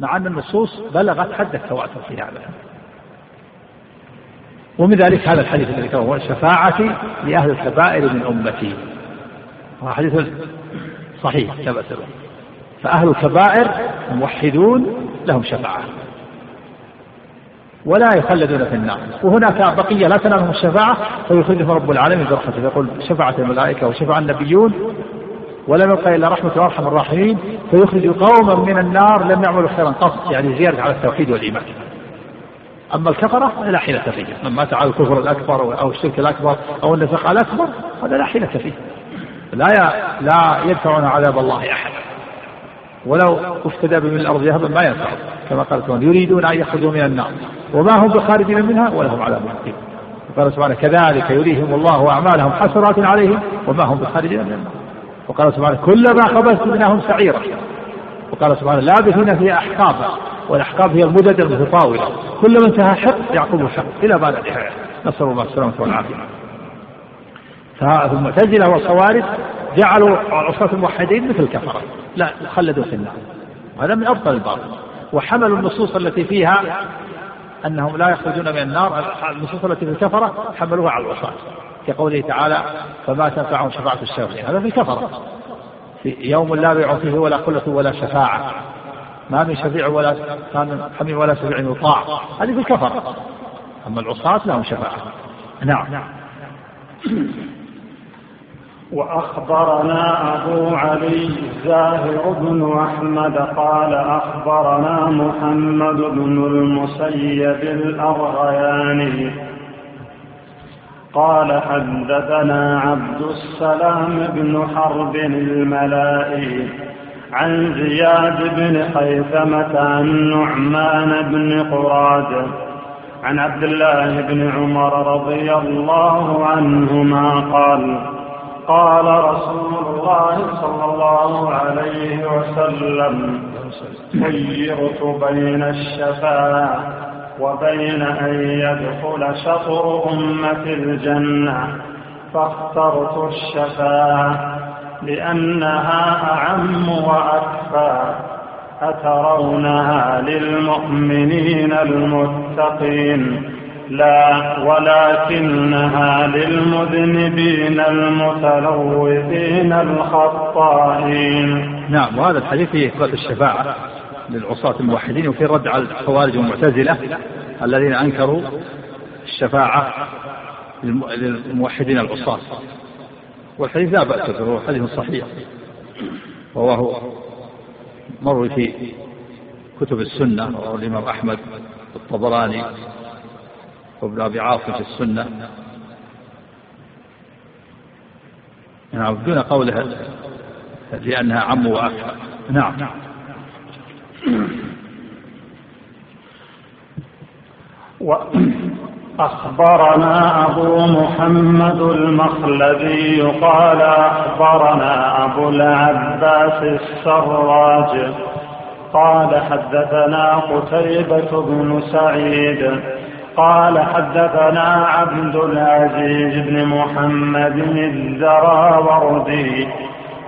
مع أن النصوص بلغت حد التواتر في هذا. ومن ذلك هذا الحديث الذي ذكره شفاعتي لأهل الكبائر من أمتي. وهذا حديث صحيح ثبت فأهل الكبائر الموحدون لهم شفاعة. ولا يخلدون في النار. وهناك بقية لا تنالهم الشفاعة فيخرجهم رب العالمين برحمته يقول شفاعة الملائكة وشفع النبيون ولم يبقى إلا رحمة وأرحم الراحمين فيخرج قوما من النار لم يعملوا خيرا قط يعني زيادة على التوحيد والإيمان. أما الكفرة فلا حيلة فيه. من مات على الكفر الأكبر أو الشرك الأكبر أو النفاق الأكبر هذا لا حيلة فيه. لا لا يدفعون عذاب الله أحد. ولو افتدى بمن الأرض ذهبا ما ينفع كما قال يريدون أن يخرجوا من النار. وما هم بخارجين منها ولهم عذاب مقيم وقال سبحانه كذلك يريهم الله أعمالهم حسرات عليهم وما هم بخارجين من النار وقال سبحانه كلما خبزت منهم سعيرا. وقال سبحانه لابثين فيها أحقابا والأحقاب هي المدد المتطاولة. كلما انتهى حق يعقبه حق. إلى بعد النهاية نسأل الله السلامة والعافية. فالمعتزلة والخوارج جعلوا عصاة الموحدين مثل الكفرة. لا خلدوا في النار. وهذا من أبطل الباطل. وحملوا النصوص التي فيها أنهم لا يخرجون من النار. النصوص التي في الكفرة حملوها على العصاة. كقوله تعالى فما تنفعهم شفاعة الشافعين هذا في الكفرة. في يوم لا بيع فيه ولا خلة ولا شفاعة. ما من شفيع ولا حميم ولا شفيع يطاع. هذه في الكفرة. أما العصاة لهم شفاعة. نعم. وأخبرنا أبو علي الزاهر بن أحمد قال أخبرنا محمد بن المسيب الأرغياني قال حدثنا عبد السلام بن حرب الملائي عن زياد بن خيثمة عن نعمان بن قراد عن عبد الله بن عمر رضي الله عنهما قال قال رسول الله صلى الله عليه وسلم خيرت بين الشفاعة وبين أن يدخل شطر أمة الجنة. فاخترت الشفاعة لأنها أعم وأكفى. أترونها للمؤمنين المتقين. لا ولكنها للمذنبين المتلوثين الخطائين. نعم وهذا الحديث فيه إثبات الشفاعة. للعصاة الموحدين وفي رد على الخوارج والمعتزلة الذين أنكروا الشفاعة للموحدين العصاة. والحديث لا بأس به حديث صحيح. رواه مروي في كتب السنة رواه الإمام أحمد الطبراني وابن أبي عاصم في السنة. نعم دون قوله لأنها عم وأكثر نعم. أخبرنا أبو محمد المخلدي قال أخبرنا أبو العباس السراج قال حدثنا قتيبة بن سعيد قال حدثنا عبد العزيز بن محمد الزراوردي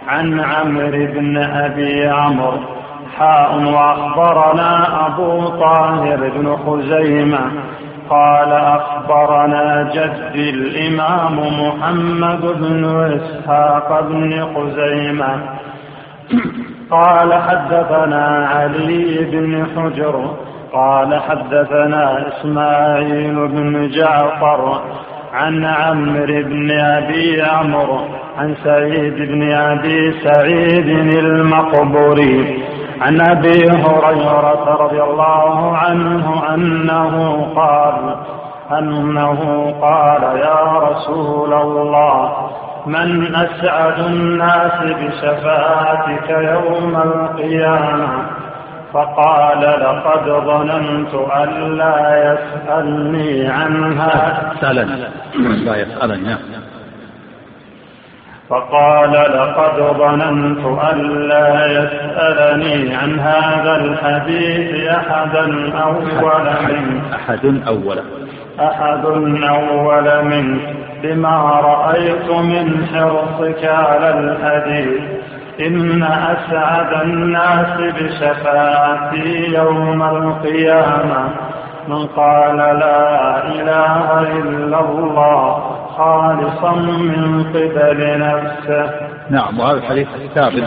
عن عمرو بن أبي عمرو حاء وأخبرنا أبو طاهر بن خزيمة. قال أخبرنا جدي الإمام محمد بن إسحاق بن خزيمة. قال حدثنا علي بن حجر. قال حدثنا إسماعيل بن جعفر عن عمرو بن أبي عمرو عن سعيد بن أبي سعيد المقبوري. عن أبي هريرة رضي الله عنه أنه قال أنه قال يا رسول الله من أسعد الناس بشفاعتك يوم القيامة؟ فقال لقد ظننت أن لا يسألني عنها. سألني. لا يسألني. فقال لقد ظننت أن لا يسألني عن هذا الحديث أحدا أول منه أحد أول. أحد أول منه بما رأيت من حرصك على الحديث. إن أسعد الناس بشفاعتي يوم القيامة. من قال لا إله إلا الله خالصا من قبل نفسه. نعم وهذا الحديث ثابت.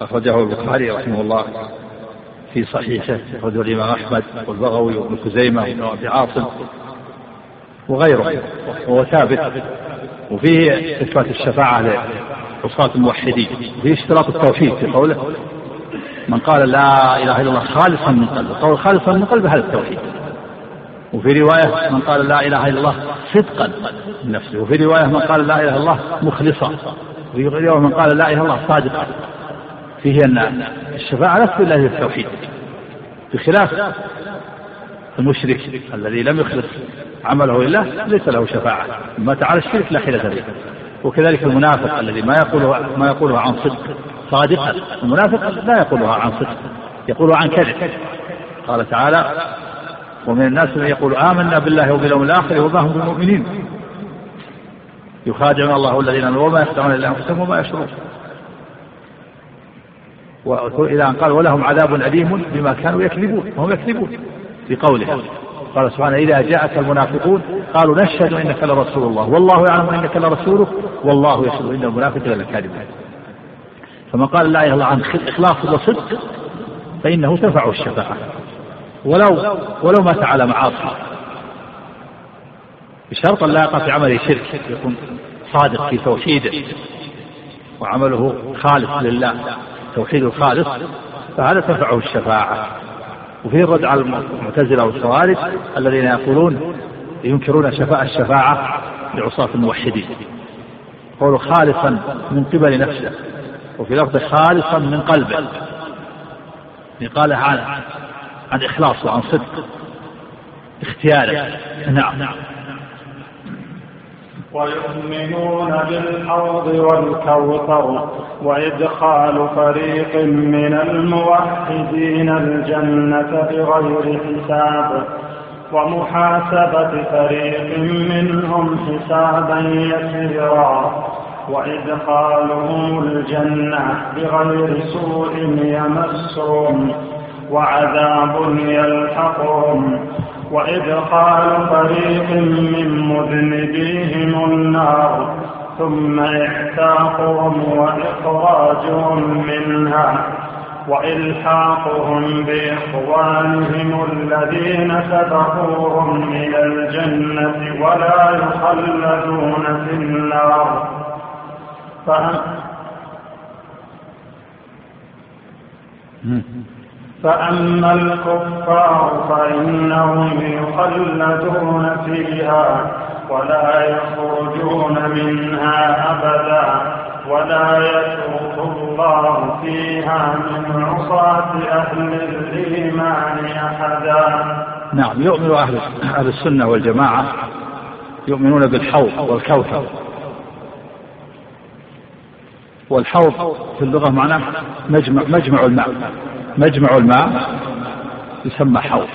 أخرجه البخاري رحمه الله في صحيحه أخرجه الإمام أحمد والبغوي وابن خزيمة وابن أبي عاصم وغيره وهو ثابت. وفيه إثبات الشفاعة لعصاة الموحدين وفيه اشتراط التوحيد في قوله من قال لا إله إلا الله خالصا من قلبه قول خالصا من قلبه هذا التوحيد. وفي رواية من قال لا إله إلا الله صدقا. نفسه. وفي رواية من قال لا إله إلا الله مخلصا. وفي رواية من قال لا إله إلا الله صادقا. فيه أن الشفاعة لا تكون إلا التوحيد بخلاف المشرك الذي لم يخلص عمله لله ليس له شفاعة. ما تعالى الشرك لا حيلة به وكذلك المنافق الذي ما يقوله ما يقوله عن صدق صادقا. المنافق لا يقولها عن صدق. يقولها عن كذب. قال تعالى ومن الناس من يقول آمنا بالله وباليوم الآخر وما هم بمؤمنين. يخادعون الله والذين آمنوا وما يخدعون إلا أنفسهم وما يشعرون والى ان قال ولهم عذاب أليم بما كانوا يكذبون وهم يكذبون في قوله قال سبحانه إذا جاءك المنافقون قالوا نشهد إنك لرسول الله. والله يعلم إنك لرسوله والله يشهد إن المنافقين لكاذبون فمن قال لا إله إلا عن إخلاص وصدق فإنه تنفعه الشفاعة. ولو ولو مات على معاصي. بشرط أن لا يقع في عمله شرك يكون صادق في توحيده. وعمله خالص لله توحيد الخالص فهذا تنفعه الشفاعة. وفيه الرد على المعتزلة والخوارج الذين يقولون ينكرون شفاء الشفاعة لعصاة الموحدين. قولوا خالصا من قبل نفسه وفي لفظ خالصا من قلبه. قال عن إخلاص وعن صدق. اختياره نعم. ويؤمنون بالحوض والكوثر وإدخال فريق من الموحدين الجنة بغير حساب ومحاسبة فريق منهم حسابا يسيرا وإدخالهم الجنة بغير سوء يمسهم. وعذاب يلحقهم وإدخال فريق من مذنبيهم النار ثم إعتاقهم وإخراجهم منها وإلحاقهم بإخوانهم الذين سبقوهم إلى الجنة ولا يخلدون في النار. فأما الكفار فإنهم يخلدون فيها ولا يخرجون منها أبدا ولا يترك الله فيها من عصاة أهل الإيمان أحدا. نعم يؤمن أهل أهل السنة والجماعة يؤمنون بالحوض والكوثر. والحوض في اللغة معناه مجمع مجمع الماء. مجمع الماء يسمى حوض.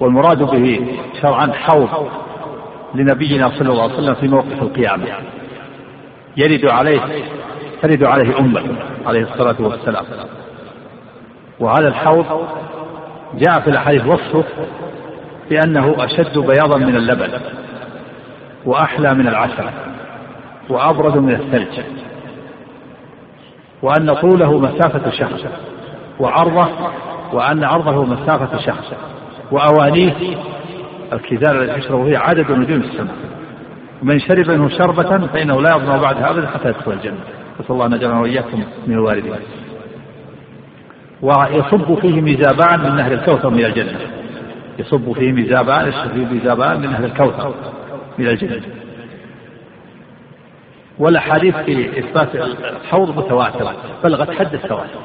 والمراد به شرعا حوض لنبينا صلى الله عليه وسلم في موقف القيامة. يرد عليه ترد عليه أمة عليه الصلاة والسلام. وهذا الحوض جاء في الأحاديث وصفه بأنه أشد بياضا من اللبن وأحلى من العسل وأبرد من الثلج. وأن طوله مسافة شهر وعرضه وأن عرضه مسافة شهر وأوانيه الكزال الذي يشرب فيه عدد نجوم السماء. ومن شرب منه شربة فإنه لا يظلم بعدها أبدا حتى يدخل الجنة. نسأل الله أن يجعلنا وإياكم من الواردين ويصب فيه ميزابان من نهر الكوثر من الجنة. يصب فيه ميزابان يصب فيه ميزابان من نهر الكوثر من الجنة. والأحاديث في إثبات الحوض متواترة بلغت حد التواتر.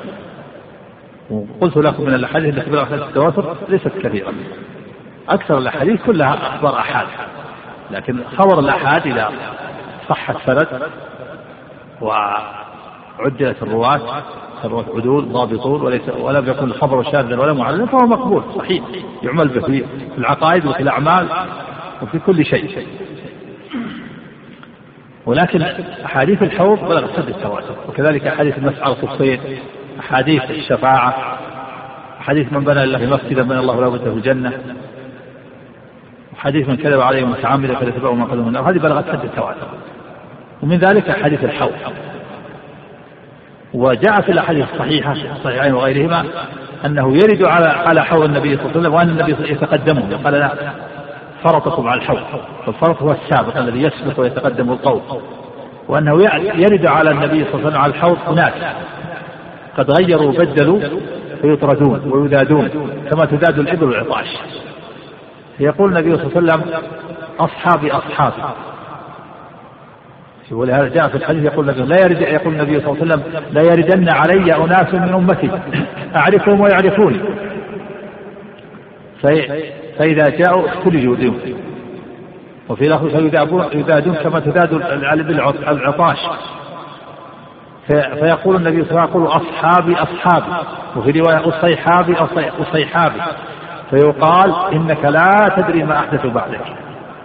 وقلت لكم من الأحاديث التي بلغت حد التواتر ليست كثيرة أكثر الأحاديث كلها أخبار أحاد. لكن خبر الأحاد إذا صح السند وعدلت الرواة الرواة عدول ضابطون وليس ولم يكن الخبر شاذا ولا معللا فهو مقبول صحيح. يعمل به في العقائد وفي الأعمال وفي كل شيء. ولكن أحاديث الحوض بلغت سد التواتر. وكذلك أحاديث المسعى في الصيد أحاديث الشفاعة أحاديث من بنى لله مسجدا بنى الله له في الجنة حديث من كذب عليه متعمدا فليتبعه ما قدم النار هذه بلغت سد التواتر. ومن ذلك حديث الحوض. وجاء في الأحاديث الصحيحة الصحيحين وغيرهما أنه يرد على على حوض النبي صلى الله عليه وسلم وأن النبي يتقدمه قال لا. فرطكم على الحوض. فالفرط هو السابق الذي يسبق ويتقدم القوم وأنه يرد على النبي صلى الله عليه وسلم على الحوض اناس قد غيروا وبدلوا فيطردون ويذادون كما تذاد الإبل والعطاش. يقول النبي صلى الله عليه وسلم أصحابي أصحابي. ولهذا جاء في الحديث يقول النبي لا يرد يقول النبي صلى الله عليه وسلم لا يردن علي أناس من أمتي. أعرفهم ويعرفوني. فإذا جاءوا اختلجوا دون وفي لفظ فيذادون كما تذاد العطاش. فيقول النبي صلى الله عليه وسلم أصحابي اصحابي وفي رواية أصيحابي أصيحابي. فيقال إنك لا تدري ما احدثوا بعدك.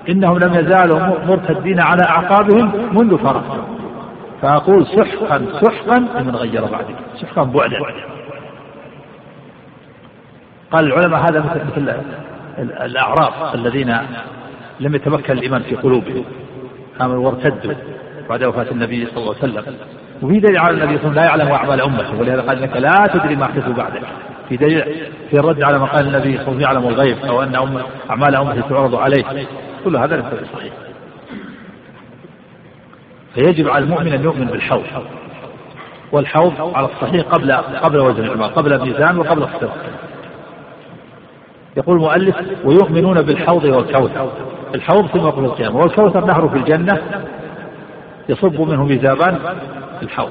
إنهم لم يزالوا مرتدين على أعقابهم منذ فرقوا فأقول سحقا سحقا لمن غير بعدك. سحقا بعدا. قال العلماء هذا مثل الأعراب الذين لم يتمكن الإيمان في قلوبهم. آمنوا وارتدوا بعد وفاة النبي صلى الله عليه وسلم. وفي دليل على النبي صلى الله عليه وسلم لا يعلم أعمال أمته ولهذا قال إنك لا تدري ما أحدثوا بعدك في دليل في الرد على ما قال النبي صلى الله عليه وسلم يعلم الغيب أو أن أعمال أمته تعرض عليه. كل هذا ليس بصحيح فيجب على المؤمن أن يؤمن بالحوض. والحوض على الصحيح قبل قبل وزن قبل الميزان وقبل الصراط يقول المؤلف ويؤمنون بالحوض والكوثر. الحوض في موقف القيامة والكوثر نهر في الجنة يصب منه ميزابان الحوض.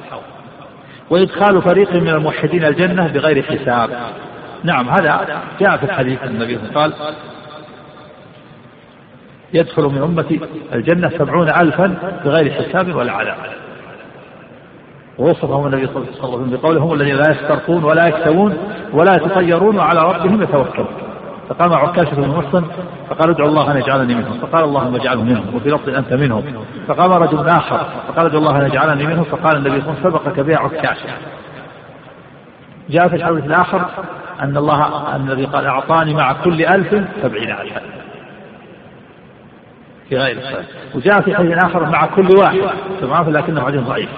وإدخال فريق من الموحدين الجنة بغير حساب. نعم هذا جاء في الحديث النبي قال يدخل من أمتي الجنة سبعون ألفا بغير حساب ولا عذاب. ووصفهم النبي صلى الله عليه وسلم بقوله هم الذين لا يسترقون ولا يكتوون ولا يتطيرون وعلى ربهم يتوكلون. فقام عكاشة بن محصن فقال ادعو الله أن يجعلني منهم. فقال اللهم اجعله منهم وفي لفظ أنت منهم. فقام رجل آخر فقال ادعو الله أن يجعلني منهم فقال النبي صلى الله عليه وسلم سبقك بها عكاشة. جاء في الحديث الآخر أن الله الذي قال أعطاني مع كل ألف سبعين ألفا. في غير الصلاة وجاء في حديث آخر مع كل واحد تمام؟ لكنه حديث ضعيف.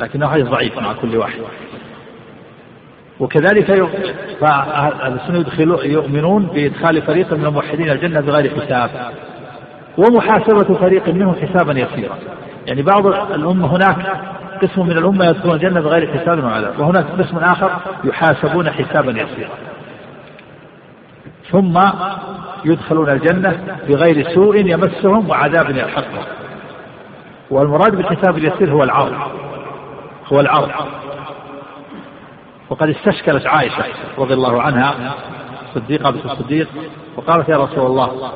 لكنه حديث ضعيف مع كل واحد. وكذلك فأهل السنة يدخلوا يؤمنون بإدخال فريق من الموحدين الجنة بغير حساب. ومحاسبة فريق منهم حسابا يسيرا. يعني بعض الأمة هناك قسم من الأمة يدخلون الجنة بغير حساب وعذاب وهناك قسم آخر يحاسبون حسابا يسيرا. ثم يدخلون الجنة بغير سوء يمسهم وعذاب يلحقهم. والمراد بالحساب اليسير هو العرض. هو العرض. وقد استشكلت عائشة رضي الله عنها صديقة بنت الصديق وقالت يا رسول الله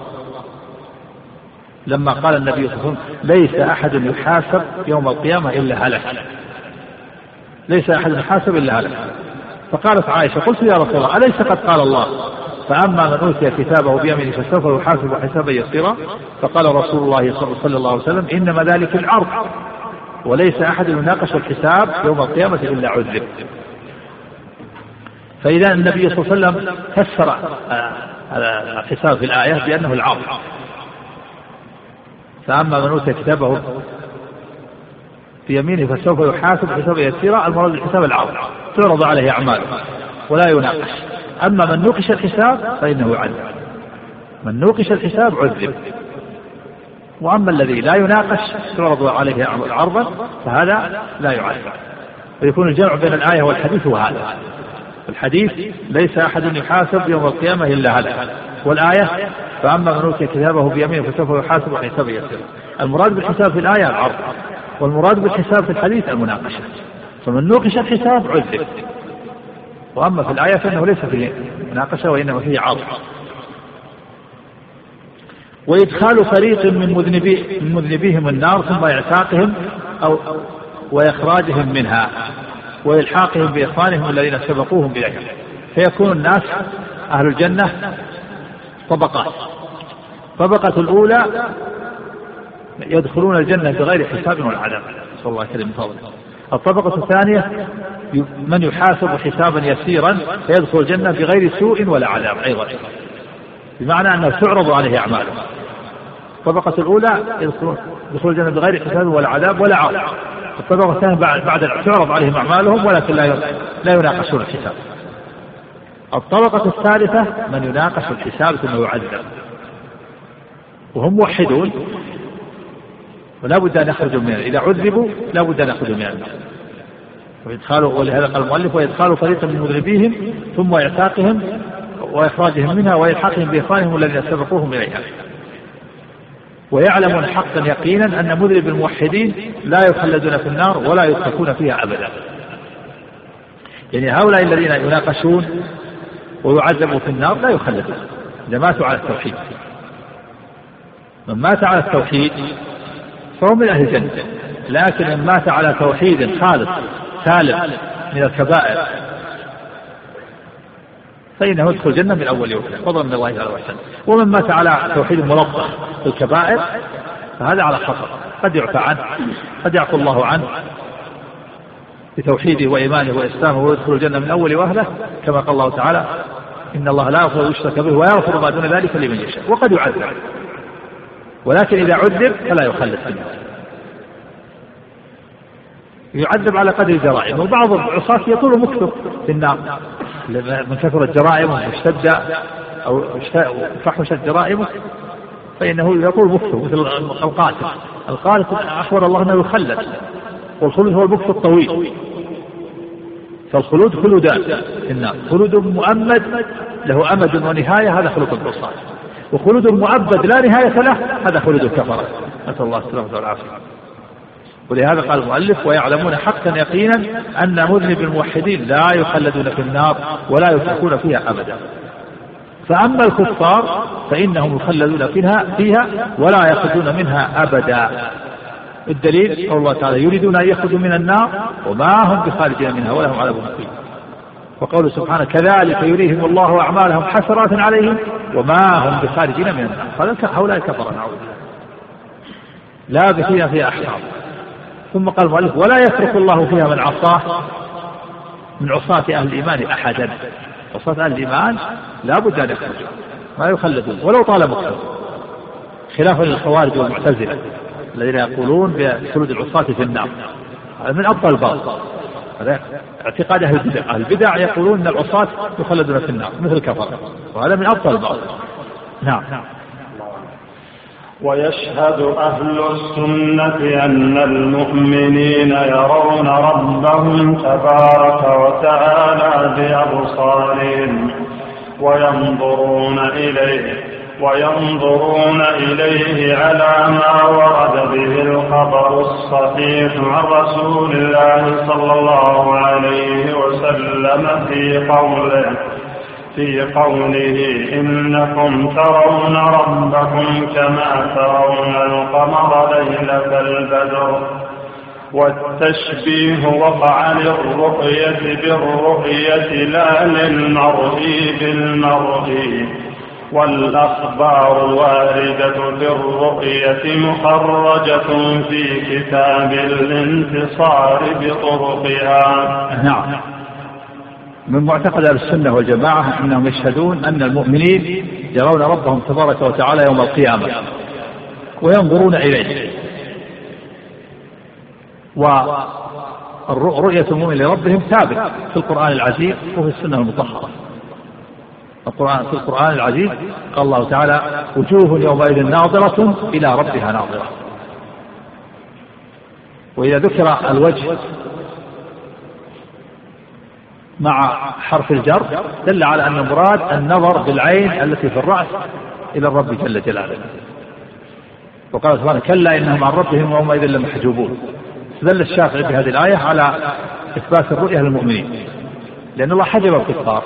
لما قال النبي صلى الله عليه وسلم ليس أحد يحاسب يوم القيامة إلا هلك. ليس أحد يحاسب إلا هلك. فقالت عائشة قلت يا رسول الله أليس قد قال الله؟ فأما من أوتي كتابه بيمينه فسوف يحاسب حسابا يسيرا. فقال رسول الله صلى الله عليه وسلم إنما ذلك العرض وليس أحد يناقش الحساب يوم القيامة إلا عذب. فإذا النبي صلى الله عليه وسلم فسر الحساب في الآية بأنه العرض فأما من أوتي كتابه بيمينه فسوف يحاسب حسابا يسيرا المراد بالحساب العرض تعرض عليه أعماله ولا يناقش. أما من نوقش الحساب فإنه يعذب. من نوقش الحساب عذب. وأما الذي لا يناقش تعرض عليه عرضا فهذا لا يعذب. فيكون الجمع بين الآية والحديث هو هذا. الحديث ليس أحد يحاسب يوم القيامة إلا هذا والآية فأما من أوتي كتابه بيمينه فسوف يحاسب حسابا يسيرا المراد بالحساب في الآية العرض والمراد بالحساب في الحديث المناقشة. فمن نوقش الحساب عذب. وأما في الآية فإنه ليس فيه مناقشة وإنما فيه عرض. وإدخال فريق من مذنبي من مذنبيهم النار ثم إعتاقهم أو وإخراجهم منها. وإلحاقهم بإخوانهم الذين سبقوهم بذلك فيكون الناس أهل الجنة طبقات. الطبقة الأولى يدخلون الجنة بغير حساب ولا عذاب. نسأل الله كريم فضله. الطبقة الثانية من يحاسب حسابا يسيرا فيدخل الجنة بغير سوء ولا عذاب أيضا. بمعنى أنه تعرض عليه أعماله الطبقة الأولى يدخلون الجنة بغير حساب ولا عذاب ولا عرض الطبقة الثانية بعد بعد تعرض عليهم أعمالهم ولكن لا لا يناقشون الحساب. الطبقة الثالثة من يناقش الحساب ثم يعذب. وهم موحدون. ولا بد أن يخرجوا منها إذا عذبوا لا بد أن يخرجوا من النار. وإدخالوا ولهذا قال المؤلف وإدخال فريق من مذنبيهم ثم إعتاقهم وإخراجهم منها وإلحاقهم بإخوانهم الذين سبقوهم إليها. ويعلمون حقا يقينا أن مذنب الموحدين لا يخلدون في النار ولا يتركون فيها أبدا. يعني هؤلاء الذين يناقشون ويعذبوا في النار لا يخلدون. إذا ماتوا على التوحيد. من مات على التوحيد فهو من أهل الجنة. لكن من مات على توحيد خالص سالم من الكبائر فإنه يدخل الجنة من أول يوم. فضلا من الله تعالى وإحسانه. ومن مات على توحيد ملطخ الكبائر فهذا على خطر قد يعفى عنه قد يعفو الله عنه بتوحيده وإيمانه وإسلامه ويدخل الجنة من أول وهلة كما قال الله تعالى إن الله لا يغفر يشرك به ويغفر ما دون ذلك لمن يشاء. وقد يعذب. ولكن إذا عذب فلا يخلد في النار. يعذب على قدر جرائمه. وبعض العصاة يطول مكثه في النار. من كثرت جرائمه واشتد أو فحشت جرائمه فإنه يطول مكثه مثل القاتل. القاتل أخبر الله أنه يخلد والخلود هو المكث الطويل. فالخلود خلودان في النار خلود مؤمد له أمد ونهاية هذا خلود العصاة وخلود مؤبد لا نهاية له هذا خلود الكفرة. نسأل الله السلامة والعافية. ولهذا قال المؤلف ويعلمون حقا يقينا أن مذنب الموحدين لا يخلدون في النار ولا يتركون فيها أبدا. فأما الكفار فإنهم يخلدون فيها فيها ولا يخرجون منها أبدا. الدليل قول الله تعالى يريدون أن يخرجوا من النار وما هم بخارجين منها ولا هم عذاب مقيم وقوله سبحانه كذلك يريهم الله أعمالهم حسرات عليهم وما هم بخارجين من النار. هؤلاء كفر نعوذ بالله. لابثين فيها أحقاب. ثم قال المؤلف ولا يترك الله فيها من عصاه؟ من عصاة أهل الإيمان أحدا. عصاة أهل الإيمان لا بد أن يخرجوا ما يخلدون ولو طال مكتب خلافا للخوارج والمعتزلة الذين يقولون بخلود العصاة في النار. هذا من أبطل هذا اعتقاد أهل البدع. أهل البدع يقولون أن العصاة يخلدون في النار مثل الكفرة. وهذا من أبطل الباطل. نعم. ويشهد أهل السنة أن المؤمنين يرون ربهم تبارك وتعالى بأبصارهم وينظرون إليه وينظرون إليه على ما ورد به الخبر الصحيح عن رسول الله صلى الله عليه وسلم في قوله في قوله إنكم ترون ربكم كما ترون القمر ليلة البدر والتشبيه وقع للرؤية بالرؤية لا للمرئي بالمرئي والأخبار الواردة بالرؤية مخرجة في كتاب الانتصار بطرقها. نعم. من معتقد أهل السنة والجماعة أنهم يشهدون أن المؤمنين يرون ربهم تبارك وتعالى يوم القيامة وينظرون إليه. ورؤية المؤمن لربهم ثابت في القرآن العزيز وفي السنة المطهرة. القرآن في القرآن العزيز قال الله تعالى وجوه يومئذ ناظرة إلى ربها ناظرة. وإذا ذكر الوجه مع حرف الجر دل على أن المراد النظر بالعين التي في الرأس إلى الرب جل جلاله. وقال سبحانه كلا إنهم عن ربهم يومئذ لمحجوبون. استدل الشافعي بهذه الآية على إثبات الرؤية للمؤمنين. لأن الله حجب الكفار.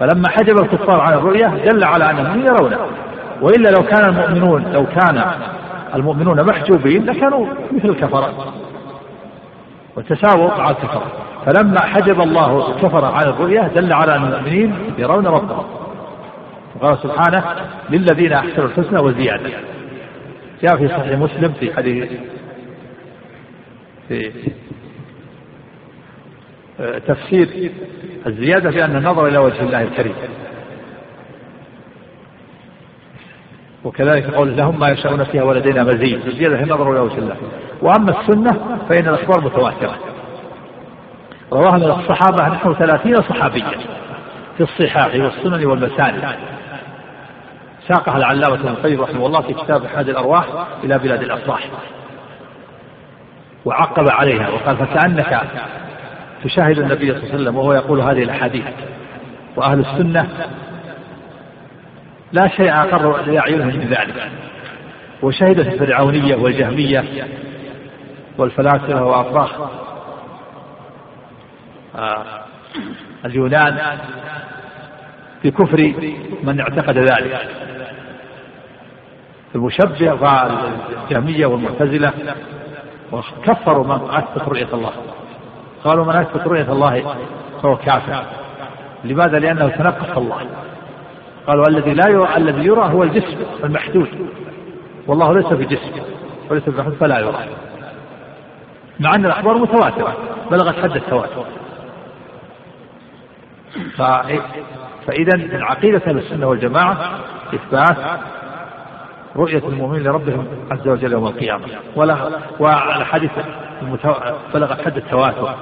فلما حجب الكفار عن الرؤية دل على أنهم يرونه. وإلا لو كان المؤمنون لو كان المؤمنون محجوبين لكانوا مثل الكفرة. وتساووا مع الكفرة. فلما حجب الله الكفر عن الرؤية دل على أن المؤمنين يرون ربهم. قال سبحانه للذين أحسنوا الحسنى وزيادة. جاء في صحيح مسلم في حديث في تفسير الزيادة بأن النظر إلى وجه الله الكريم. وكذلك قول لهم ما يشاءون فيها ولدينا مزيد. الزيادة في النظر إلى وجه الله. وأما السنة فإن الأخبار متواترة. رواها من الصحابة نحو ثلاثين صحابيا في الصحاح والسنن والمساني ساقها العلامة ابن القيم رحمه الله في كتاب أحد الأرواح إلى بلاد الأفراح. وعقب عليها وقال فكأنك تشاهد النبي صلى الله عليه وسلم وهو يقول هذه الأحاديث. وأهل السنة لا شيء أقر لأعينهم من ذلك. وشهدت الفرعونية والجهمية والفلاسفة وأفراح اليونان بكفر من اعتقد ذلك. المشبه والجهمية والمعتزلة وكفروا من أثبت رؤية الله. قالوا من أثبت رؤية الله فهو كافر. لماذا؟ لأنه تنقص الله. قالوا الذي لا يرى الذي يرى هو الجسم المحدود. والله ليس في جسم وليس في فلا يرى. مع أن الأخبار متواترة بلغت حد التواتر. فإذا من عقيدة أهل السنة والجماعة إثبات رؤية المؤمنين لربهم عز وجل يوم القيامة. ولا والحديث بلغت حد التواتر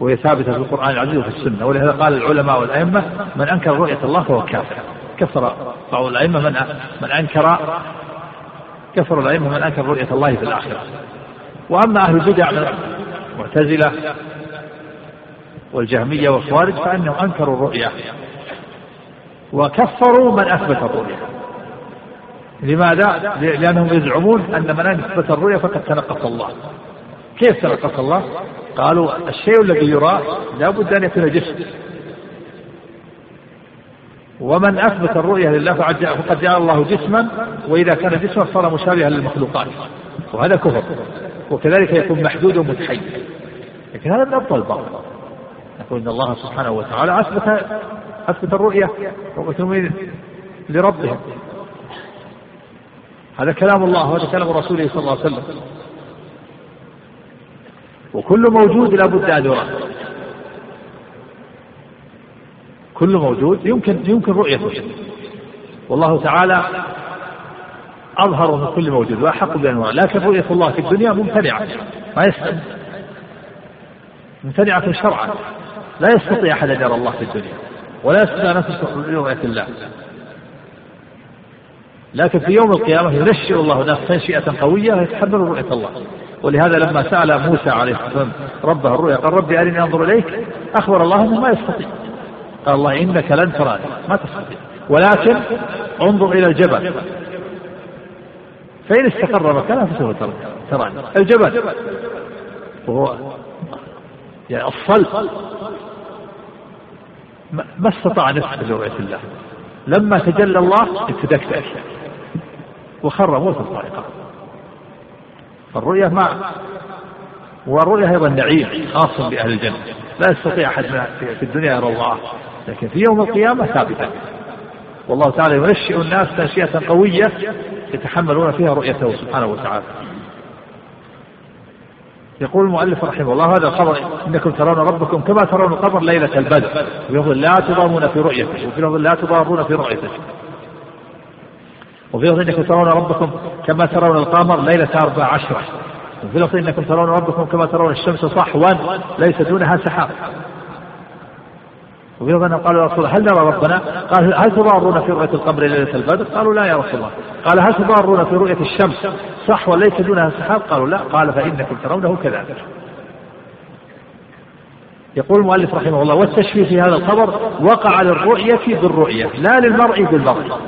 وهي ثابتة في القرآن العزيز وفي السنة. ولهذا قال العلماء والأئمة من أنكر رؤية الله فهو كافر. كفر بعض الأئمة من من أنكر كفر الأئمة من أنكر رؤية الله في الآخرة. وأما أهل البدع المعتزلة والجهمية والخوارج فإنهم أنكروا الرؤية. وكفروا من أثبت الرؤية. لماذا؟ لأنهم يزعمون أن من أثبت الرؤية فقد تنقص الله. كيف تنقص الله؟ قالوا الشيء الذي يرى لا بد أن يكون جسم ومن أثبت الرؤية لله فقد جعل الله جسما وإذا كان جسما صار مشابها للمخلوقات. وهذا كفر. وكذلك يكون محدود ومتحيز. لكن هذا من أبطل الباطل. يقول إن الله سبحانه وتعالى أثبت أثبت الرؤية رؤية لربهم هذا كلام الله وهذا كلام رسوله صلى الله عليه وسلم. وكل موجود لا بد أن يرى. كل موجود يمكن يمكن رؤيته والله تعالى أظهر من كل موجود وأحق بأن يرى. لكن رؤية الله في الدنيا ممتنعة. ما يستطيع ممتنعة شرعا. لا يستطيع أحد أن يرى الله في الدنيا ولا يستطيع أن يصل رؤية الله. لكن في يوم القيامة ينشئ الله الناس تنشئة قوية يتحملوا رؤية الله. ولهذا لما سأل موسى عليه السلام ربه الرؤيا قال ربي أرني أنظر إليك أخبر الله أنه ما يستطيع. قال الله إنك لن تراني ما تستطيع. ولكن انظر إلى الجبل. فإن استقر مكانه فسوف تراني. الجبل. وهو يعني الصلب. ما استطاع أن يفعل رؤية الله. لما تجلى الله ابتدكت وخر موسى صاعقا فالرؤية ما والرؤية أيضا نعيم خاص بأهل الجنة. لا يستطيع أحد في الدنيا يرى الله. لكن في يوم القيامة ثابتة والله تعالى ينشئ الناس تنشئة قوية يتحملون فيها رؤيته سبحانه وتعالى. يقول المؤلف رحمه الله هذا الخبر إنكم ترون ربكم كما ترون القمر ليلة البدر. وفي لا تضامون في رؤيته وفي لفظ لا تضارون في رؤيته. وفي لفظ إنكم ترون ربكم كما ترون القمر ليلة أربع عشرة. وفي لفظ إنكم ترون ربكم كما ترون الشمس صحوا ليس دونها سحاب. وفي لفظ قالوا يا رسول الله هل نرى ربنا؟ قال هل تضارون في رؤية القمر ليلة البدر؟ قالوا لا يا رسول الله قال هل تضارون في رؤية الشمس صحوا ليس دونها سحاب؟ قالوا لا قال فإنكم ترونه كذلك يقول المؤلف رحمه الله والتشبيه في هذا الخبر وقع للرؤية بالرؤية لا للمرء بالمرء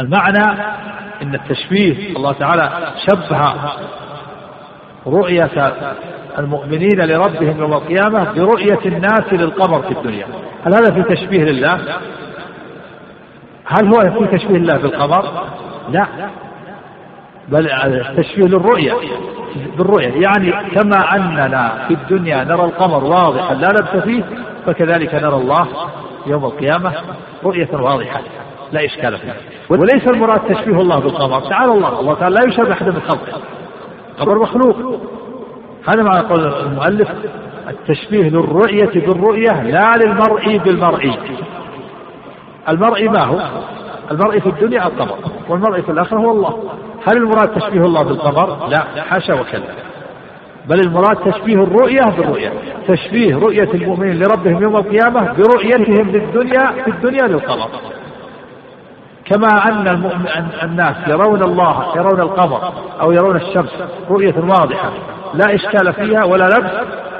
المعنى إن التشبيه الله تعالى شبه رؤية المؤمنين لربهم يوم القيامة برؤية الناس للقمر في الدنيا. هل هذا في تشبيه لله؟ هل هو في تشبيه الله بالقمر؟ لا. بل التشبيه للرؤية بالرؤية. يعني كما أننا في الدنيا نرى القمر واضحا لا لبس فيه فكذلك نرى الله يوم القيامة رؤية واضحة لا إشكال فيه. وليس المراد تشبيه الله بالقمر. تعالى الله الله تعالى لا يشبه أحد من خلقه. القمر مخلوق. هذا معنى قول المؤلف التشبيه للرؤية بالرؤية لا للمرئي بالمرئي المرئي ما هو؟ المرئي في الدنيا القمر والمرئي في الآخرة هو الله. هل المراد تشبيه الله بالقمر؟ لا حاشا وكلا. بل المراد تشبيه الرؤية بالرؤية. تشبيه رؤية المؤمنين لربهم يوم القيامة برؤيتهم للدنيا في الدنيا للقمر. كما أن الناس يرون الله يرون القمر أو يرون الشمس رؤية واضحة لا إشكال فيها ولا لبس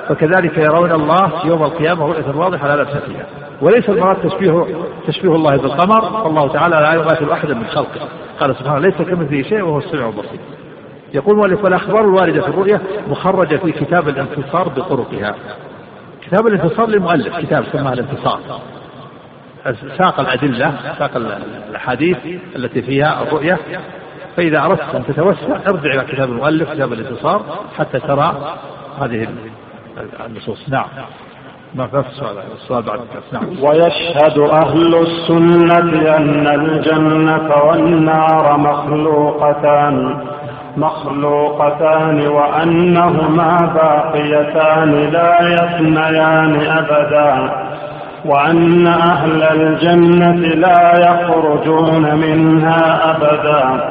فكذلك يرون الله يوم القيامة رؤية واضحة لا لبس فيها. وليس المراد تشبيه تشبيه الله بالقمر فالله تعالى لا يماثل أحدا من خلقه. قال سبحانه ليس كمثله شيء وهو السميع البصير. يقول مؤلف والأخبار الواردة في الرؤية مخرجة في كتاب الانتصار بطرقها. كتاب الانتصار للمؤلف كتاب سماه الانتصار. ساق الأدلة ساق الأحاديث التي فيها الرؤية. فإذا أردت أن تتوسع ارجع إلى كتاب المؤلف كتاب الانتصار حتى ترى هذه النصوص. نعم. ما السؤال بعد نعم. ويشهد أهل السنة أن الجنة والنار مخلوقتان مخلوقتان وأنهما باقيتان لا يفنيان أبدا. وأن أهل الجنة لا يخرجون منها أبدا.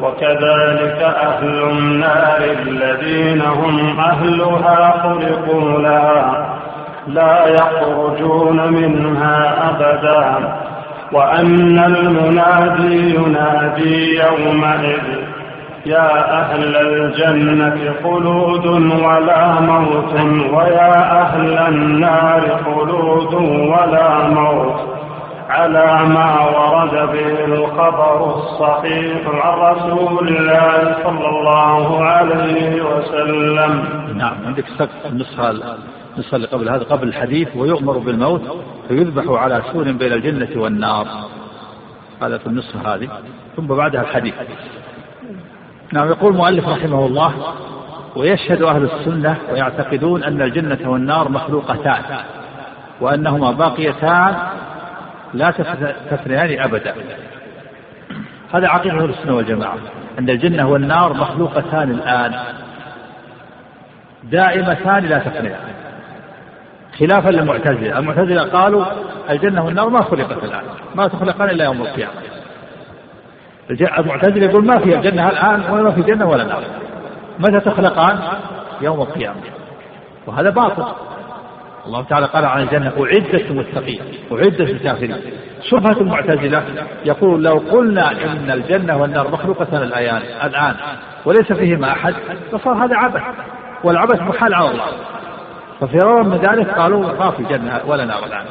وكذلك أهل النار الذين هم أهلها خلقوا لها لا يخرجون منها أبدا. وأن المنادي ينادي يومئذ يا أهل الجنة خلود ولا موت ويا أهل النار خلود ولا موت. على ما ورد به الخبر الصحيح عن رسول الله صلى الله عليه وسلم. نعم عندك سقف النسخة النسخة اللي قبل هذا قبل الحديث ويؤمر بالموت فيذبح على سور بين الجنة والنار. هذا في النسخة هذه ثم بعدها الحديث. نعم يقول المؤلف رحمه الله ويشهد أهل السنة ويعتقدون أن الجنة والنار مخلوقتان وأنهما باقيتان لا تفنيان أبدا. هذا عقيدة أهل السنة والجماعة أن الجنة والنار مخلوقتان الآن دائمتان لا تفنيان خلافا للمعتزلة. المعتزلة قالوا الجنة والنار ما خلقت الآن ما تخلقان إلا يوم القيامة. المعتزلة يقول ما في الجنة الآن ولا في جنة ولا نار. متى تخلقان؟ يوم القيامة. وهذا باطل. الله تعالى قال عن الجنة أعدت للمتقين أعدت للكافرين شبهة المعتزلة يقول لو قلنا إن الجنة والنار مخلوقة الآيان الآن وليس فيهما أحد فصار هذا عبث. والعبث محال على الله. ففرارا من ذلك قالوا ما في جنة ولا نار الآن.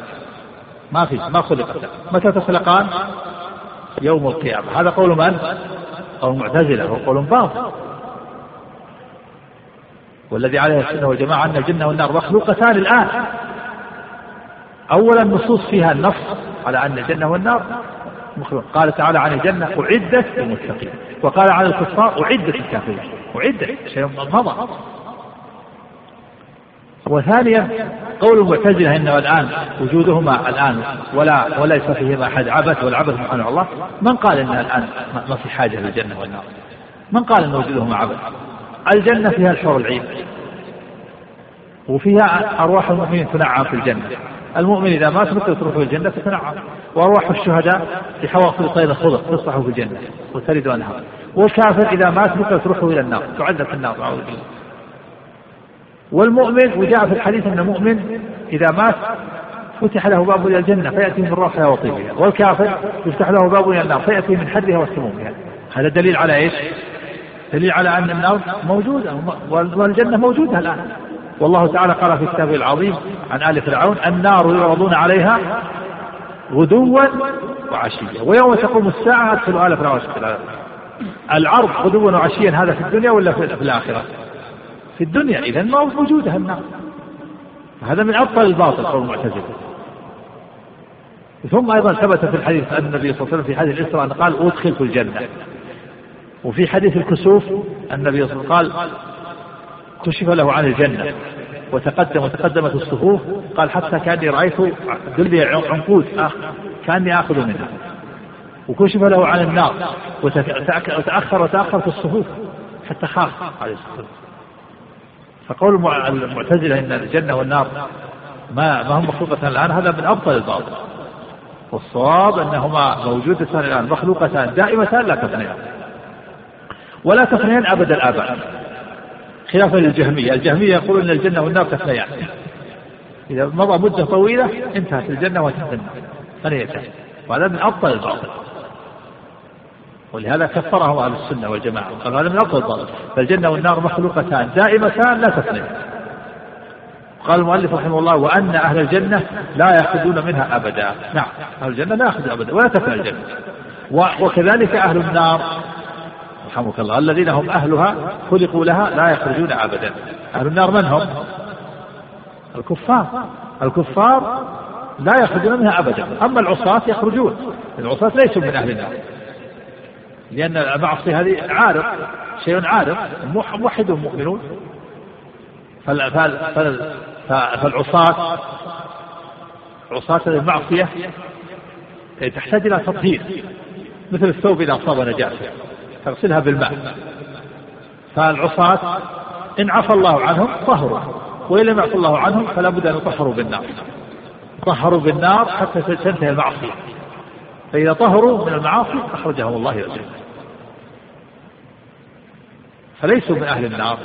ما في ما خلقت. متى تخلقان؟ يوم القيامة. هذا قول من؟ قول المعتزلة وقول باطل. والذي عليه السنة والجماعة أن الجنة والنار مخلوقتان الآن. أولا النصوص فيها النص على أن الجنة والنار مخلوق. قال تعالى عن الجنة أعدت للمتقين. وقال عن الكفار أعدت للكافرين. أعدت. شيء مضى وثانيا قول المعتزلة إنه الآن وجودهما الآن ولا وليس فيهما أحد عبث والعبث سبحانه الله. من قال ان الآن ما في حاجة للجنه والنار؟ من قال ان وجودهما عبث؟ الجنة فيها الحور العين وفيها أرواح المؤمنين تنعم في الجنة. المؤمن إذا مات مثل تروح الجنة؟ تتنعم. وأرواح الشهداء في حواصل طير الخضر تصبح في الجنة وتلد أنهار. والكافر إذا مات مثل تروح إلى النار؟ تعذب في النار أعوذ بالله. والمؤمن وجاء في الحديث أن المؤمن إذا مات فتح له باب إلى الجنة فيأتي من روحها وطيبها. والكافر يفتح له باب إلى النار فيأتي من حرها وسمومها. هذا دليل على إيش؟ دليل على أن النار موجودة والجنة موجودة الآن. والله تعالى قال في كتابه العظيم عن آل فرعون النار يعرضون عليها غدوا وعشيا. ويوم تقوم الساعة أدخلوا آل فرعون العرض غدوا وعشيا هذا في الدنيا ولا في الآخرة؟ في الدنيا إذا ما هو موجودة النار هذا من أبطل الباطل قول المعتزلة. ثم أيضا ثبت في الحديث أن النبي صلى الله عليه وسلم في حديث الإسراء أن قال أدخلت الجنة. وفي حديث الكسوف النبي صلى الله عليه وسلم قال كشف له عن الجنة. وتقدم وتقدمت الصفوف قال حتى كأني رأيت دلي عنقود كأني آخذ منها. وكشف له عن النار وتأخر وتأخر في الصفوف حتى خاف عليه الصلاة والسلام. فقول المعتزلة إن الجنة والنار ما ما هم مخلوقتان الآن هذا من أبطل الباطل. والصواب أنهما موجودتان الآن مخلوقتان دائمتان لا تفنيان ولا تفنيان أبد الآباد خلافا للجهمية. الجهمية يقولون أن الجنة والنار تفنيان إذا مضى مدة طويلة انتهت الجنة وانتهت النار. فنيتان وهذا من أبطل الباطل. ولهذا كفرهم أهل السنة والجماعة. قال هذا من أبطل الباطل فالجنة والنار مخلوقتان دائمتان لا تفنيان قال المؤلف رحمه الله وأن أهل الجنة لا يأخذون منها أبدا. نعم أهل الجنة لا يأخذون أبدا ولا تفنى الجنة. وكذلك أهل النار. رحمك الله الذين هم أهلها خلقوا لها لا يخرجون أبدا. أهل النار من هم؟ الكفار. الكفار لا يخرجون منها أبدا أما العصاة يخرجون. العصاة ليسوا من أهل النار. لأن المعصية هذه عارض شيء عارض موحد مؤمنون فال فال فال فالعصاة عصاة المعصية تحتاج إلى تطهير مثل الثوب إذا أصاب نجاسة تغسلها بالماء. فالعصاة إن عفى الله عنهم طهروا وإن لم يعفى الله عنهم فلا بد أن يطهروا بالنار. طهروا بالنار حتى تنتهي المعصية. فإذا طهروا من المعاصي أخرجهم الله إلى الجنة. فليسوا من أهل النار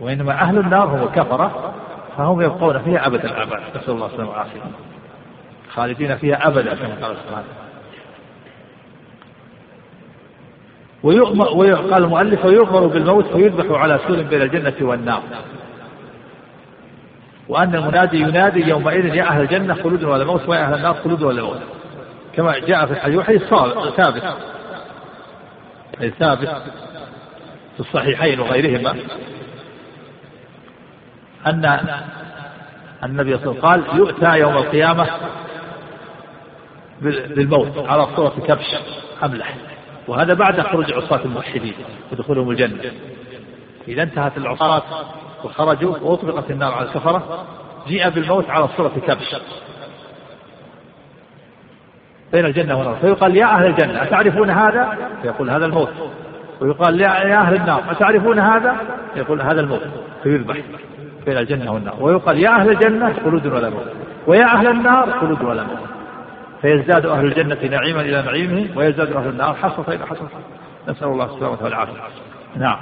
وإنما أهل النار هم الكفرة فهم يبقون فيها أبد الآباد نسأل الله السلامة والعافية. خالدين فيها أبدا كما قال سبحانه. ويؤمر وقال المؤلف ويؤمر بالموت فيذبح على سور بين الجنة والنار. وأن المنادي ينادي يومئذ يا أهل الجنة خلود ولا موت ويا أهل النار خلود ولا موت. كما جاء في الحديث وحديث ثابت. ثابت في الصحيحين وغيرهما. أن النبي صلى الله عليه وسلم قال يؤتى يوم القيامة بالموت على صورة كبش أملح. وهذا بعد خروج عصاة الموحدين ودخولهم الجنة. إذا انتهت العصاة وخرجوا وأطلقت النار على الكفرة جيء بالموت على صورة كبش. بين الجنة والنار. فيقال يا أهل الجنة أتعرفون هذا؟ فيقول هذا الموت. ويقال يا أهل النار أتعرفون هذا؟ يقول هذا الموت. فيذبح بين الجنة والنار. ويقال يا أهل الجنة خلود ولا موت. ويا أهل النار خلود ولا موت. فيزداد أهل الجنة نعيما إلى نعيمه ويزداد أهل النار حسرة إلى حسرة نسأل الله السلامة والعافية نعم.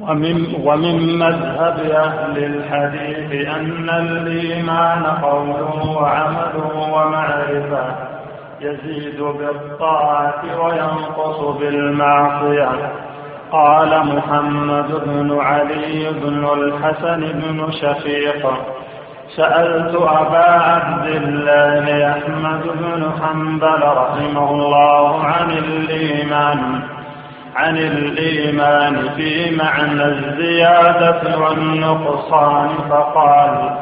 ومن, ومن مذهب أهل الحديث أن الإيمان قول وعمل ومعرفة يزيد بالطاعة وينقص بالمعصية. قال محمد بن علي بن الحسن بن شفيق سألت أبا عبد الله أحمد بن حنبل رحمه الله عن الإيمان. عن الإيمان في معنى الزيادة والنقصان فقال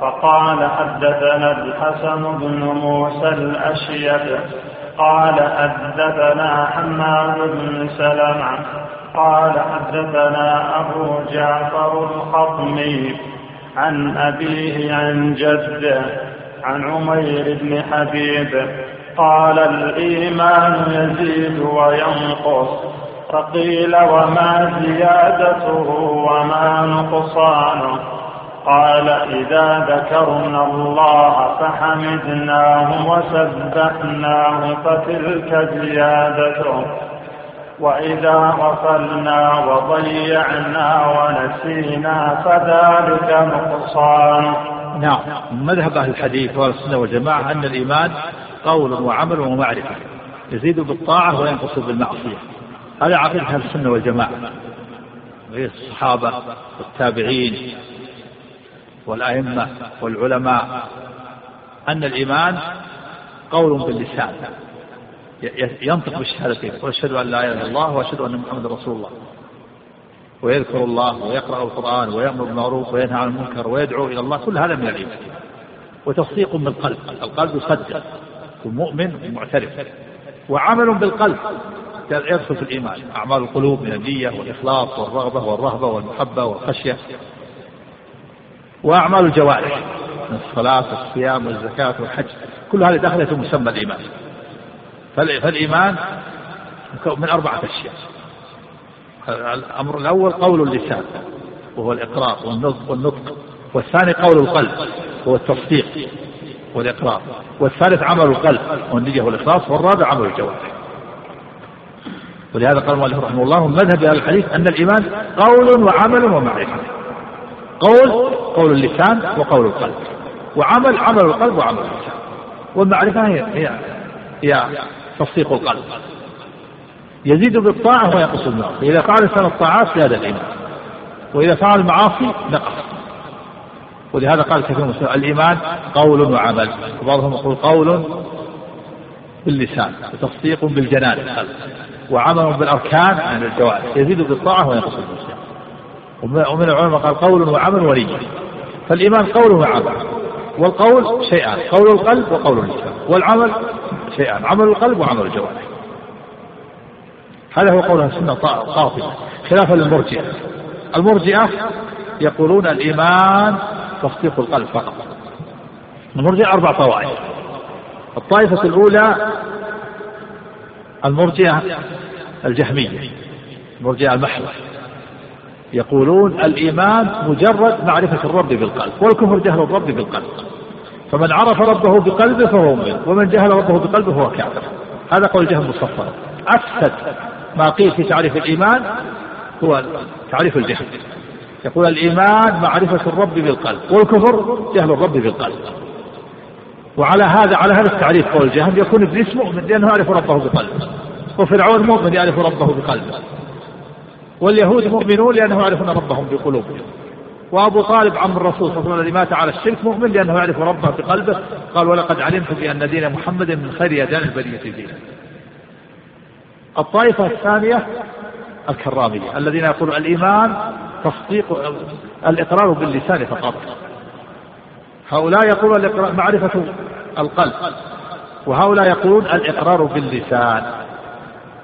فقال حدثنا الحسن بن موسى الأشيب قال حدثنا حماد بن سلمة قال حدثنا أبو جعفر الخطمي عن أبيه عن جده عن عمير بن حبيب قال الإيمان يزيد وينقص. فقيل وما زيادته وما نقصانه. قال إذا ذكرنا الله فحمدناه وسبحناه فتلك زيادته. وإذا غفلنا وضيعنا ونسينا فذلك نقصان. نعم. مذهب أهل الحديث والسنة والجماعة أن الإيمان قول وعمل ومعرفة يزيد بالطاعة وينقص بالمعصية. هذا عقيدة أهل السنة والجماعة وهي الصحابة والتابعين والأئمة والعلماء أن الإيمان قول باللسان ينطق بالشهادتين وأشهد أن لا إله إلا الله وأشهد أن محمدا رسول الله. ويذكر الله ويقرأ القرآن ويأمر بالمعروف وينهى عن المنكر ويدعو إلى الله كل هذا من الإيمان. وتصديق بالقلب القلب يصدق ومؤمن معترف وعمل بالقلب يدخل في الإيمان. أعمال القلوب من النية والإخلاص والرغبة والرهبة والمحبة والخشية. وأعمال الجوارح من الصلاة والصيام والزكاة والحج. كل هذه داخلة في مسمى الإيمان. فالإيمان من أربعة أشياء. الأمر الأول قول اللسان وهو الإقرار والنطق. والثاني قول القلب وهو التصديق والإقرار. والثالث عمل القلب والنية والإخلاص. والرابع عمل الجوارح. ولهذا قال المؤلف رحمه الله مذهب أهل الحديث أن الإيمان قول وعمل ومعرفة. قول قول اللسان وقول القلب. وعمل عمل القلب وعمل اللسان. والمعرفة هي هي هي تصديق القلب. يزيد بالطاعة وينقص بالمعصية. إذا فعل الإنسان الطاعات زاد الإيمان. وإذا فعل المعاصي نقص. ولهذا قال كثير من الإيمان قول وعمل. وبعضهم يقول قول باللسان وتصديق بالجنان. وعمل بالأركان عن الجوارح يزيد بالطاعة وينقص بالمعصية ومن العلماء قال قول وعمل ونية فالإيمان قول وعمل والقول شيئان قول القلب وقول اللسان والعمل شيئان عمل القلب وعمل الجوارح. هذا هو قول السنة قاطبة خلافا للمرجئة. المرجئة يقولون الإيمان تصديق القلب فقط. المرجئة أربع طوائف. الطائفة الأولى المرجئة الجهمية المرجئة المحضة. يقولون الإيمان مجرد معرفة الرب بالقلب والكفر جهل الرب بالقلب. فمن عرف ربه بقلبه فهو مؤمن ومن جهل ربه بقلبه فهو كافر. هذا قول جهم مصفر أفسد ما قيل في تعريف الإيمان هو تعريف الجهل. يقول الإيمان معرفة الرب بالقلب والكفر جهل الرب بالقلب. وعلى هذا على هذا التعريف قول الجهم يكون ابليس مؤمن لأنه يعرف ربه بقلبه. وفرعون مؤمن يعرف ربه بقلبه. واليهود مؤمنون لأنهم يعرفون ربهم بقلوبهم. وأبو طالب عم الرسول صلى الله عليه وسلم الذي مات على الشرك مؤمن لأنه يعرف ربه بقلبه. قال ولقد علمت بأن دين محمد من خير أديان البرية دينا الطائفة الثانية الكرامية الذين يقولون الإيمان تصديق الإقرار باللسان فقط. هؤلاء يقولون معرفة القلب وهؤلاء يقولون الإقرار باللسان.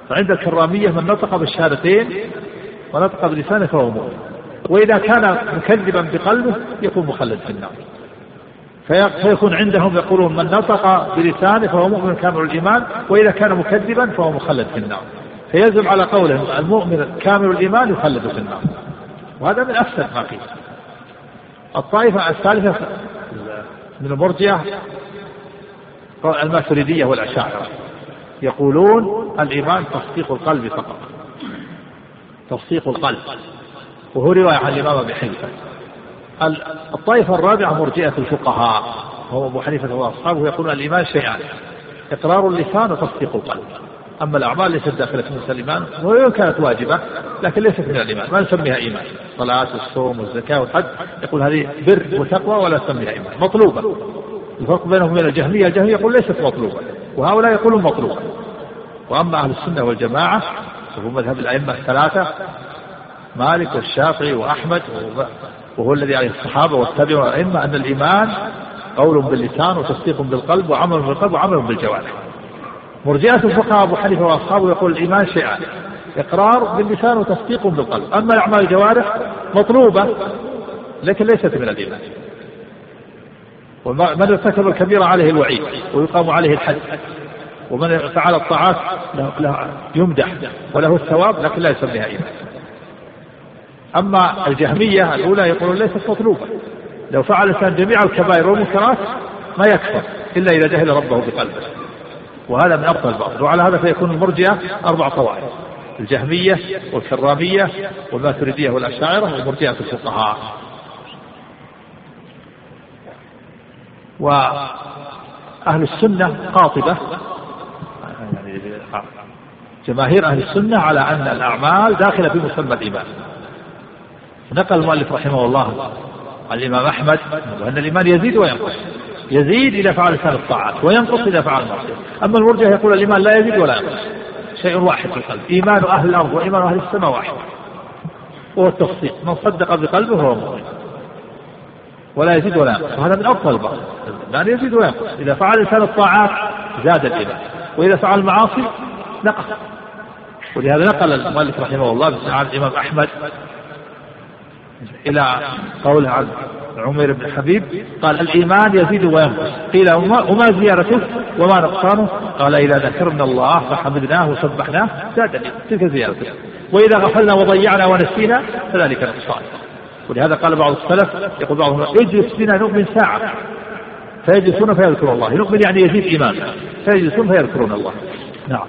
فعند الكرامية من نطق بالشهادتين ونطق بلسانه فهو مؤمن. وإذا كان مكذبا بقلبه يكون مخلد في النار. فيكون عندهم يقولون من نطق بلسانه فهو مؤمن كامل الإيمان وإذا كان مكذبا فهو مخلد في النار. فيلزم على قولهم المؤمن كامل الإيمان يخلد في النار. وهذا من أفسد ما قيل الطائفة الثالثة من المرجئة الماتريدية والأشاعرة. يقولون الإيمان تصديق القلب فقط. تصديق القلب. وهو رواية عن الإمام أبي حنيفة. الطائفة الرابعة مرجئة الفقهاء. وهو أبو حنيفة وأصحابه يقولون الإيمان شيئان. إقرار اللسان وتصديق القلب. أما الأعمال ليست داخلة في الإيمان وإن كانت واجبة لكن ليست من الإيمان. ما نسميها إيمان. الصلاة والصوم والزكاة والحج. يقول هذه بر وتقوى ولا نسميها إيمان. مطلوبة. الفرق بينهم وبين الجهمية الجهمية يقول ليست مطلوبة وهؤلاء يقولون مطلوبة. وأما أهل السنة والجماعة وهو مذهب الأئمة الثلاثة مالك والشافعي وأحمد وهو الذي عليه الصحابة والتابعين والأئمة أن الإيمان قول باللسان وتصديق بالقلب وعمل بالقلب وعمل بالجوارح. مرجئة الفقهاء أبو حنيفة وأصحابه يقول الإيمان شيئان إقرار باللسان وتصديق بالقلب. أما أعمال الجوارح مطلوبة لكن ليست من الإيمان. ومن ارتكب الكبيرة عليه الوعيد ويقام عليه الحد. ومن فعل الطاعات له يمدح وله الثواب لكن لا يسميها إيمان. أما الجهمية الأولى يقولون ليست مطلوبة. لو فعل الإنسان جميع الكبائر والمنكرات ما يكفر إلا إذا جهل ربه بقلبه. وهذا من أفضل الباطل. وعلى هذا فيكون المرجئة أربع طوائف الجهمية والكرامية والماتريدية والأشاعرة ومرجئة الفقهاء. وأهل السنة قاطبة. جماهير أهل السنة على أن الأعمال داخلة في مسمى الإيمان نقل المؤلف رحمه الله الإمام أحمد أن الإيمان يزيد وينقص. يزيد إذا فعل لسان الطاعات وينقص إذا فعل المعصية. أما المرجع يقول الإيمان لا يزيد ولا ينقص. شيء واحد في القلب. إيمان أهل الأرض وإيمان أهل السماء واحد. وهو التصديق من صدق بقلبه هو مؤمن. ولا يزيد ولا ينقص. وهذا من أفضل البعض. الإيمان يزيد وينقص إذا فعل لسان الطاعات زاد الإيمان. وإذا فعل المعاصي نقص. ولهذا نقل المؤلف رحمه الله عن الإمام أحمد إلى قوله عن عمير بن حبيب قال الإيمان يزيد وينقص. قيل وما زيارته وما نقصانه قال إذا ذكرنا الله فحمدناه وسبحناه زاد تلك زيارته وإذا غفلنا وضيعنا ونسينا فذلك نقصان. ولهذا قال بعض السلف يقول بعضهم اجلس بنا نؤمن ساعة. فيجلسون فيذكرون الله. نؤمن يعني يزيد إيمان فيجلسون فيذكرون الله. نعم.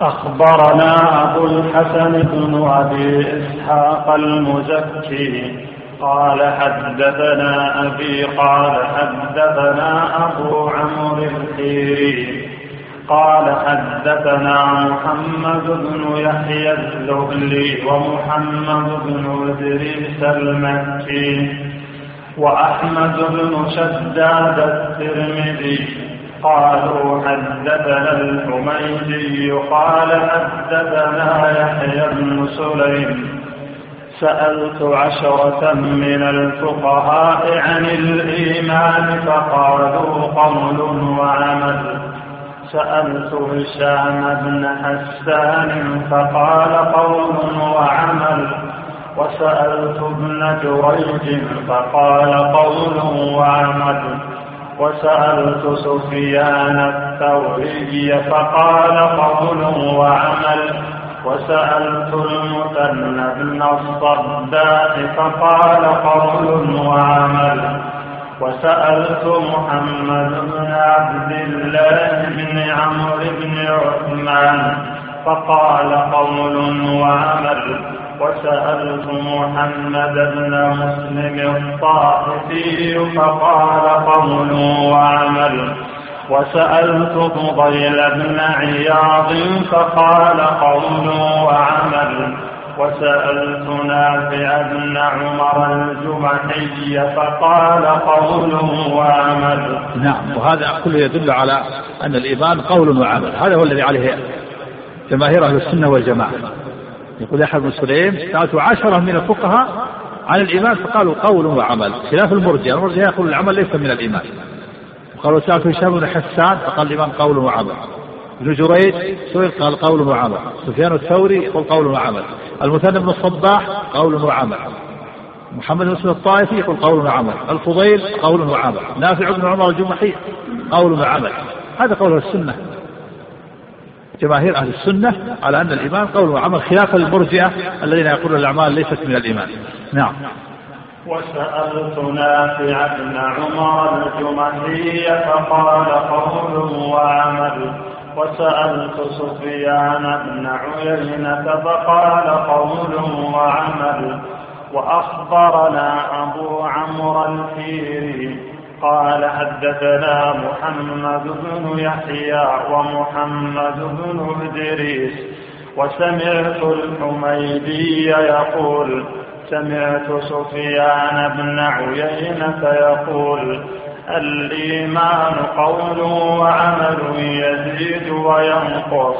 أخبرنا أبو الحسن بن أبي إسحاق المزكي قال حدثنا أبي قال حدثنا أبو عمرو الخيري قال حدثنا محمد بن يحيى الزهلي ومحمد بن إدريس المكي وأحمد بن شداد الترمذي قالوا حدثنا الحميدي قال حدثنا يحيى بن سليم. سألت عشرة من الفقهاء عن الإيمان فقالوا قول وعمل. سألت هشام بن حسان فقال قول وعمل. وسألت ابن جريج فقال قول وعمل. وسألت سفيان الثوري فقال قول وعمل. وسألت المثنى بن الصداق فقال قول وعمل. وسألت محمد بن عبد الله بن عمرو بن عثمان فقال قول وعمل. وسألت محمد بن مسلم الطائفي فقال قول وعمل. وسألت فضيل بن عياض فقال قول وعمل. وسألت نافع بن عمر الجمحي فقال قول وعمل. نعم وهذا كله يدل على أن الإيمان قول وعمل. هذا هو الذي عليه جماهير أهل السنة والجماعة. يقول يحيى بن سليم سألت عشرة من الفقهاء عن الإيمان فقالوا قول وعمل. خلاف المرجئة المرجئة يقول العمل ليس من الإيمان. وقالوا سألت هشام بن حسان فقال الإيمان قول وعمل. ابن جريج سئل قال قول وعمل. سفيان الثوري يقول قول وعمل. المثنى بن الصباح قول وعمل. محمد بن الطائفي يقول قول وعمل. الفضيل قول وعمل. نافع بن عمر الجمحي قول وعمل. هذا قول السنة. جماهير أهل السنة على أن الإيمان قول وعمل خلاف المرجئة الذين يقولون الأعمال ليست من الإيمان. نعم. وسألت نافع بن عمر الجمحي فقال قول وعمل. وسألت سفيان بن عيينة فقال قول وعمل. وأخبرنا أبو عمرو الفيري قال حدثنا محمد بن يحيى ومحمد بن إدريس وسمعت الحميدي يقول سمعت سفيان بن عيينة يقول الإيمان قول وعمل يزيد وينقص.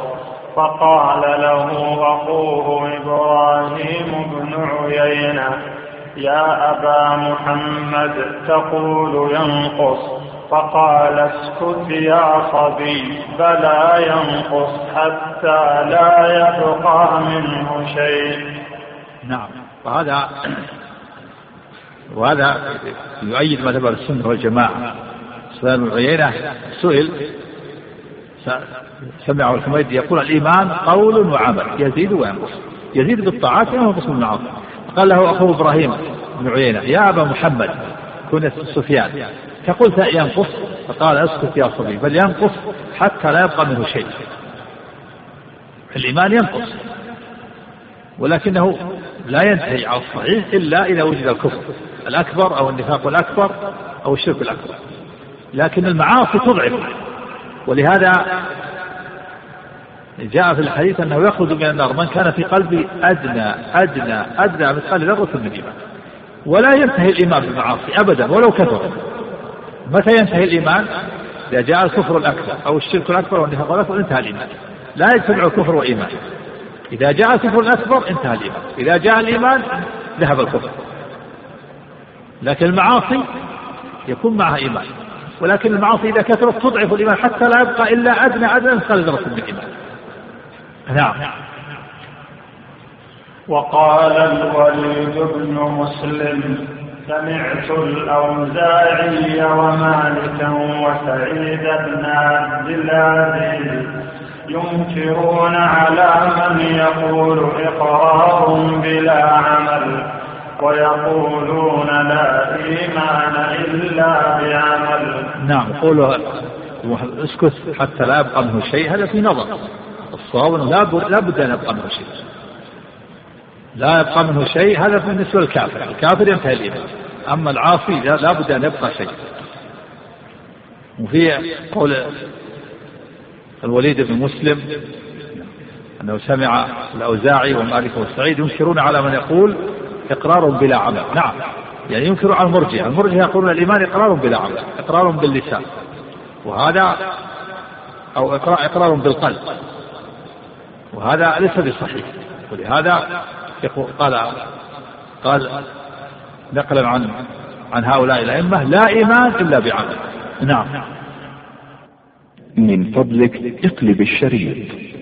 فقال له أخوه إبراهيم بن عيينة يا أبا محمد تقول ينقص. فقال اسكت يا صبي. بلى ينقص حتى لا يبقى منه شيء. نعم. وهذا وهذا يؤيد مذهب السنة والجماعة. سفيان بن عيينة سئل سمعه الحميدي يقول الإيمان قول وعمل يزيد وينقص. يزيد بالطاعات وينقص بالمعاصي. قال له أخوه إبراهيم بن عيينة يا أبا محمد كنت سفيان. فقلت ينقص. فقال أسكت يا صبي بل ينقص حتى لا يبقى منه شيء. الإيمان ينقص ولكنه لا ينتهي على الصحيح إلا إذا وجد الكفر الأكبر أو النفاق الأكبر أو الشرك الأكبر. لكن المعاصي تضعف ولهذا جاء في الحديث أنه يخرج من النار من كان في قلبه أدنى أدنى أدنى مثقال ذرة من الإيمان ولا ينتهي الإيمان بالمعاصي أبدا ولو كثر. متى ينتهي الإيمان؟ إذا جاء الكفر الأكبر أو الشرك الأكبر والنفاق الأكبر انتهى الإيمان. لا يجتمع الكفر والإيمان إذا جاء الكفر الأكبر انتهى الإيمان. إذا جاء الإيمان ذهب الكفر. لكن المعاصي يكون معها إيمان. ولكن المعاصي إذا كثرت تضعف الإيمان حتى لا يبقى إلا أدنى أدنى مثقال ذرة من الإيمان نعم. وقال الوليد بن مسلم سمعت الأوزاعي ومالكا وسعيد بن عبد العزيز ينكرون على من يقول إقرار بلا عمل ويقولون لا إيمان إلا بعمل. نعم قولوا اسكت حتى لا يبقى منه شيء هذا في نظر. الصواب لا بد أن يبقى منه شيء. لا يبقى منه شيء هذا بالنسبة للكافر الكافر. ينتهي الإيمان. أما العاصي لا بد أن يبقى شيء. وفي قول الوليد بن مسلم أنه سمع الأوزاعي ومالك والسعيد ينكرون على من يقول إقرار بلا عمل. نعم. يعني ينكر على المرجئة. المرجئة يقولون الإيمان إقرار بلا عمل إقرار باللسان. وهذا أو إقرار, إقرار بالقلب. وهذا ليس بصحيح. ولهذا قال قال نقلا عن عن هؤلاء الأئمة لا إيمان إلا بعمل. نعم. من فضلك اقلب الشريط.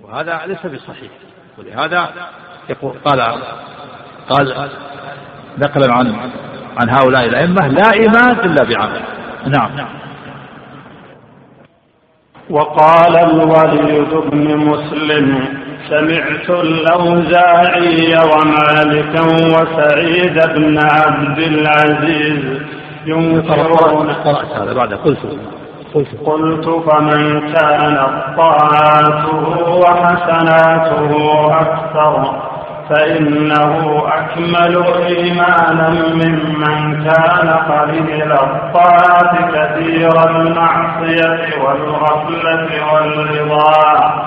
وهذا ليس بصحيح. ولهذا يقول قال قال نقلا عن عن هؤلاء الأئمة لا إيمان إلا بعمل. نعم. وقال الوليد بن مسلم سمعت الأوزاعي ومالكا وسعيد بن عبد العزيز ينكرون قرأت هذا بعد قلت. قلت قلت فمن كانت طاعاته وحسناته أكثر فإنه أكمل إيمانا ممن كان قليل الطاعة كثير المعصية والغفلة والرضا.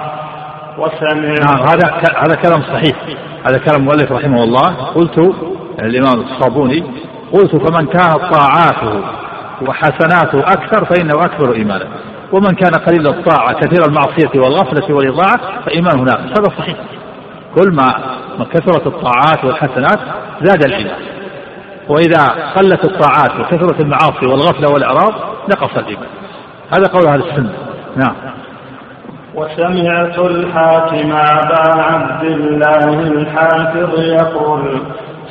وسمع نعم هذا هذا كلام صحيح. هذا كلام المؤلف رحمه الله. قلت الإمام الصابوني قلت فمن كانت طاعاته وحسناته أكثر فإنه أكبر إيمانا. ومن كان قليل الطاعة كثير المعصية والغفلة والإضاعة فإيمانه ناقص هذا صحيح. كل ما كثرت الطاعات والحسنات زاد الإيمان وإذا قلت الطاعات وكثرت المعاصي والغفلة والإعراض نقص الإيمان. هذا قول أهل السنة. نعم. وسمعت الحاكم أبا عبد الله الحافظ يقول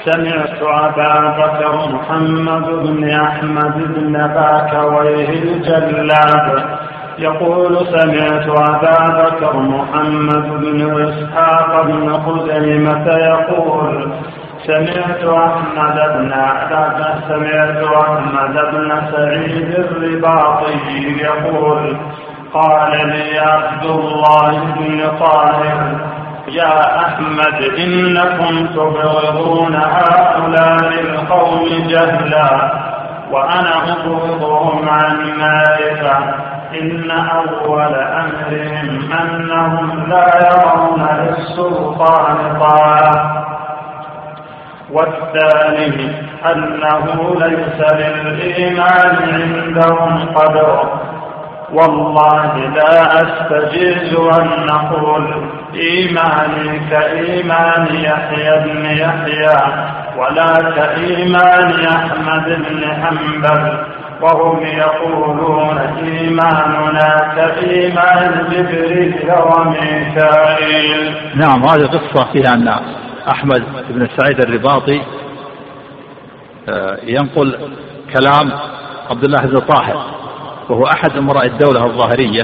سمعت أبا بكر محمد بن أحمد بن باكويه الجلاب يقول سمعت أبا بكر محمد بن إسحاق بن خزيمة يقول سمعت أحمد بن سمعت أحمد بن سعيد الرباطي يقول قال لي عبد الله بن طاهر يا أحمد إنكم تبغضون هؤلاء القوم جهلا وأنا أبغضهم عن معرفة إن أول أمرهم أنهم لا يرون للسلطان طاعة. والثاني أنه ليس للإيمان عندهم قدر. والله لا أستجيز أن نقول إيماني كإيمان يحيى بن يحيى ولا كإيمان أحمد بن حنبل وهم يقولون إيماننا كإيمان جبريل وميكائيل. نعم هذه قصة فيها أن أحمد بن سعيد الرباطي آه، ينقل كلام عبد الله بن طاهر. وهو أحد أمراء الدولة الظاهرية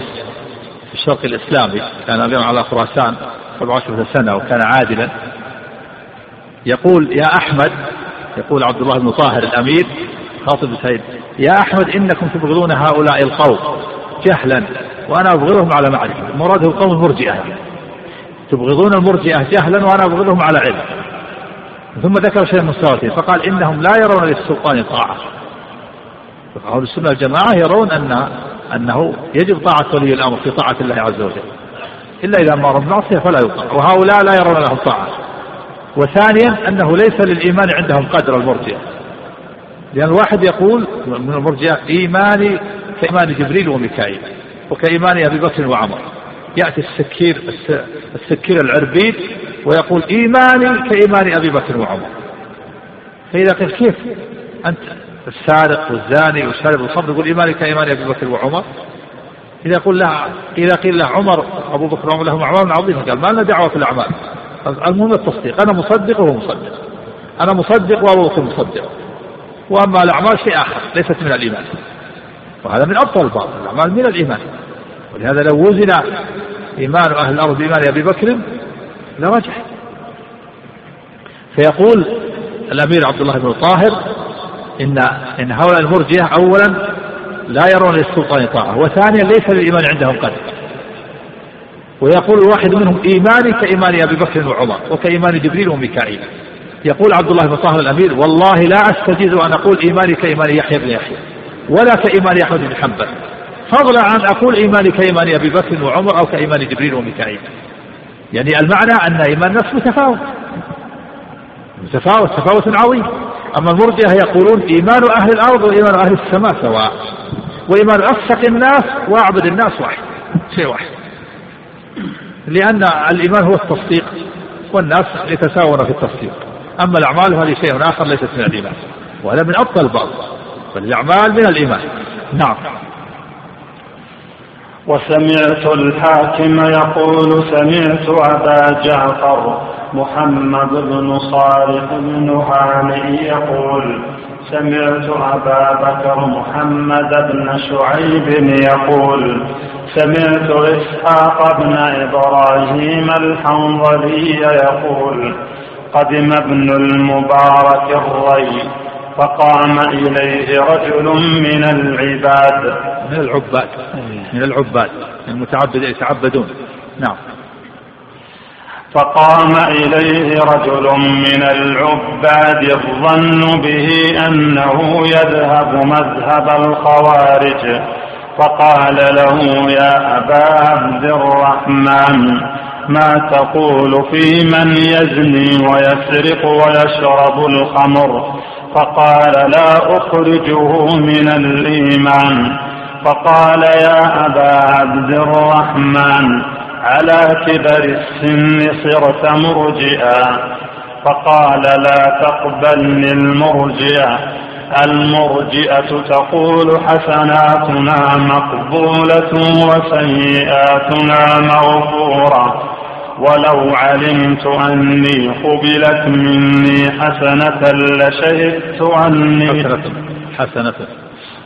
في الشرق الإسلامي كان أميرا على خراسان 17 سنة وكان عادلا. يقول يا أحمد يقول عبد الله بن طاهر الأمير خاطب بن سعيد يا أحمد إنكم تبغضون هؤلاء القوم جهلا وأنا أبغضهم على معرفة. مراده القوم المرجئة تبغضون المرجئة جهلا وأنا أبغضهم على علم. ثم ذكر شيئا من فقال إنهم لا يرون للسلطان طاعة. أهل السنة والجماعة يرون أن أنه يجب طاعة ولي الأمر في طاعة الله عز وجل. إلا إذا أمر بمعصية فلا يطاع. وهؤلاء لا يرون لهم طاعة. وثانيا أنه ليس للإيمان عندهم قدر المرجئة. لأن الواحد يقول من المرجئة إيماني كإيمان جبريل وميكائيل وكإيمان أبي بكر وعمر. يأتي السكير السكير العربيد ويقول إيماني كإيمان أبي بكر وعمر. فإذا قيل كيف أنت السارق والزاني والشارب الخمر يقول إيماني كإيمان أبي بكر وعمر. إذا قل له إذا قيل له عمر أبو بكر وعمر لهم أعمال عظيمة. قال ما لنا دعوة في الأعمال. المهم التصديق. أنا مصدق وهو مصدق. أنا مصدق وأبو بكر مصدق. وأما الأعمال شيء آخر ليست من الإيمان. وهذا من أبطل الباطل. الأعمال من الإيمان. ولهذا لو وزن إيمان أهل الأرض بإيمان أبي بكر لرجح. فيقول الأمير عبد الله بن طاهر إن إن هؤلاء المرجئة أولا لا يرون للسلطان طاعة وثانيا ليس للإيمان عندهم قدر ويقول الواحد منهم إيماني كإيمان أبي بكر وعمر وكإيمان جبريل وميكائيل. يقول عبد الله بن طاهر الأمير والله لا أستجيز أن أقول إيماني كإيمان يحيى بن يحيى ولا كإيمان أحمد بن حنبل. فضلا عن أقول إيماني كإيمان أبي بكر وعمر أو كإيمان جبريل وميكائيل. يعني المعنى أن إيمان الناس متفاوت. متفاوت تفاوت عظيم. أما المرجئة يقولون إيمان أهل الأرض وإيمان أهل السماء سواء. وإيمان أفسق الناس وأعبد الناس واحد شيء واحد. لأن الإيمان هو التصديق والناس يتساوون في التصديق. أما الأعمال فهذه شيء آخر ليست من الإيمان وهذا من أبطل البعض. فالأعمال من الإيمان. نعم. وسمعت الحاكم يقول سمعت أبا جعفر محمد بن صالح بن هانئ يقول سمعت أبا بكر محمد بن شعيب يقول سمعت إسحاق بن إبراهيم الحنظلي يقول قدم ابن المبارك الري فقام إليه رجل من العباد. من العباد. من العباد. المتعبد يتعبدون. نعم. فقام إليه رجل من العباد الظن به أنه يذهب مذهب الخوارج. فقال له يا أبا عبد الرحمن ما تقول في من يزني ويسرق ويشرب الخمر؟ فقال لا أخرجه من الإيمان. فقال يا أبا عبد الرحمن على كبر السن صرت مرجئا. فقال لا تقبلني المرجئة المرجئة تقول حسناتنا مقبولة وسيئاتنا مغفورة. ولو علمت أني قبلت مني حسنة لشهدت أني حسنة حسنة.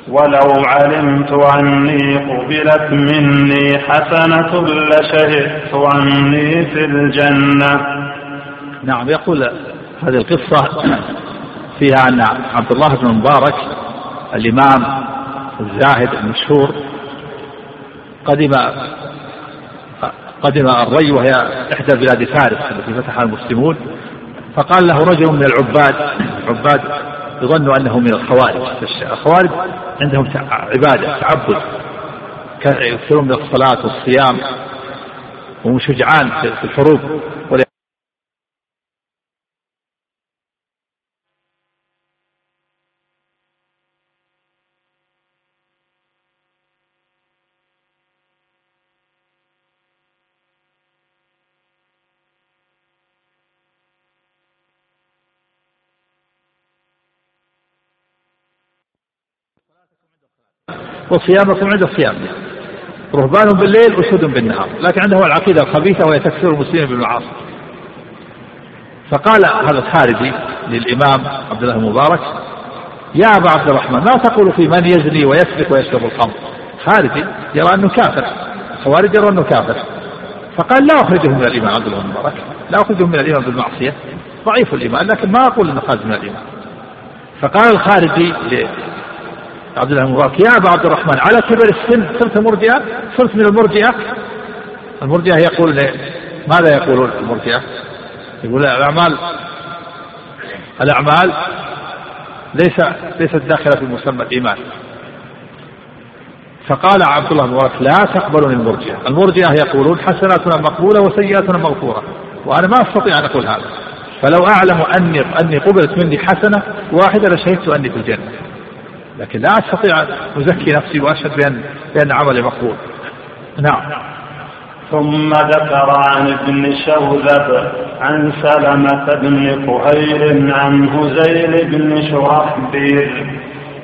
ولو علمت أني قبلت مني حسنة لشهدت أني في الجنة. نعم يقول هذه القصة فيها أن عبد الله بن مبارك الإمام الزاهد المشهور قدم قدم الري وهي إحدى بلاد فارس التي فتحها المسلمون فقال له رجل من العباد عباد يظن أنه من الخوارج الخوارج عندهم عبادة تعبد. يكثرون من الصلاة والصيام وهم شجعان في الحروب. وصيامكم عند الصيام. رهبان بالليل أسود بالنهار. لكن عنده العقيدة الخبيثة وهي تكفير المسلمين بالمعاصي. فقال هذا الخارجي للإمام عبد الله المبارك يا أبا عبد الرحمن ما تقول في من يزني ويسرق ويشرب الخمر خارجي يرى أنه كافر. خوارج يرى أنه كافر. فقال لا أخرجه من الإيمان. عبد الله المبارك لا أخرجه من الإيمان بالمعصية. ضعيف الإيمان لكن ما أقول أنه خارج من الإيمان. فقال الخارجي عبد الله المبارك يا أبا عبد الرحمن على كبر السن صرت مرجئة؟ صرت من المرجئة؟ المرجئة يقول ماذا يقولون المرجئة؟ يقول الأعمال الأعمال ليس ليست داخلة في مسمى الإيمان. فقال عبد الله المبارك لا تقبلني المرجئة، المرجئة يقولون حسناتنا مقبولة وسيئاتنا مغفورة، وأنا ما أستطيع أن أقول هذا، فلو أعلم أني أني قبلت مني حسنة واحدة لشهدت أني في الجنة. لكن لا أستطيع أن أزكي نفسي وأشهد بان بأن عملي مقبول. نعم. ثم ذكر عن ابن شوذب عن سلمة بن قهير عن هزيل بن شرحبيل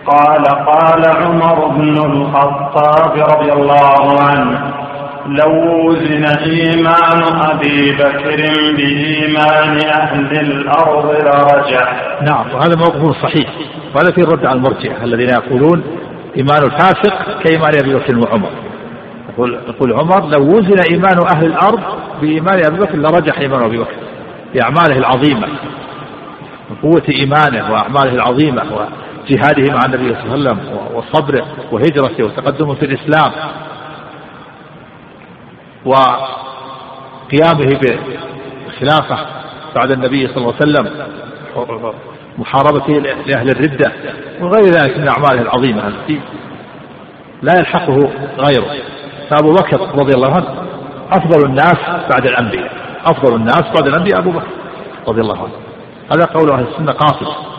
قال قال عمر بن الخطاب رضي الله عنه لو وزن إيمان أبي بكر بإيمان أهل الأرض لرجع نعم وهذا موقف صحيح وهذا في الرد على المرجئة الذين يقولون إيمان الفاسق كإيمان أبي بكر وعمر. يقول يقول عمر لو وزن إيمان أهل الأرض بإيمان أبي بكر لرجح إيمان أبي بكر بأعماله العظيمة وقوة إيمانه وأعماله العظيمة وجهاده مع النبي صلى الله عليه وسلم وصبره وهجرته وتقدمه في الإسلام وقيامه بالخلافة بعد النبي صلى الله عليه وسلم. محاربته لأهل الردة وغير ذلك من أعماله العظيمة التي لا يلحقه غيره. فأبو بكر رضي الله عنه أفضل الناس بعد الأنبياء. أفضل الناس بعد الأنبياء أبو بكر رضي الله عنه. هذا قول أهل السنة قاصد.